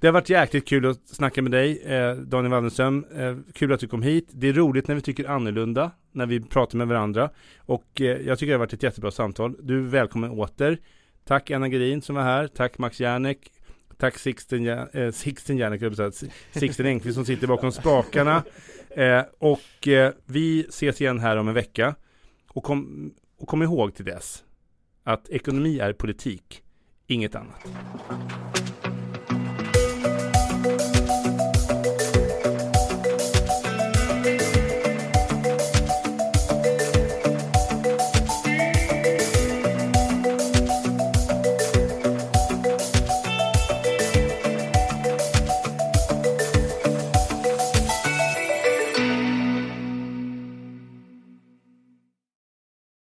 Det har varit jäkligt kul att snacka med dig, eh, Daniel Waldenström. Eh, kul att du kom hit. Det är roligt när vi tycker annorlunda, när vi pratar med varandra. Och eh, jag tycker det har varit ett jättebra samtal. Du är välkommen åter. Tack Anna Gerin som var här. Tack Max Järnek. Tack Sixten, eh, Sixten Järnek, Sixten Engqvist som sitter bakom spakarna. Eh, och eh, vi ses igen här om en vecka. Och kom, och kom ihåg till dess att ekonomi är politik, inget annat.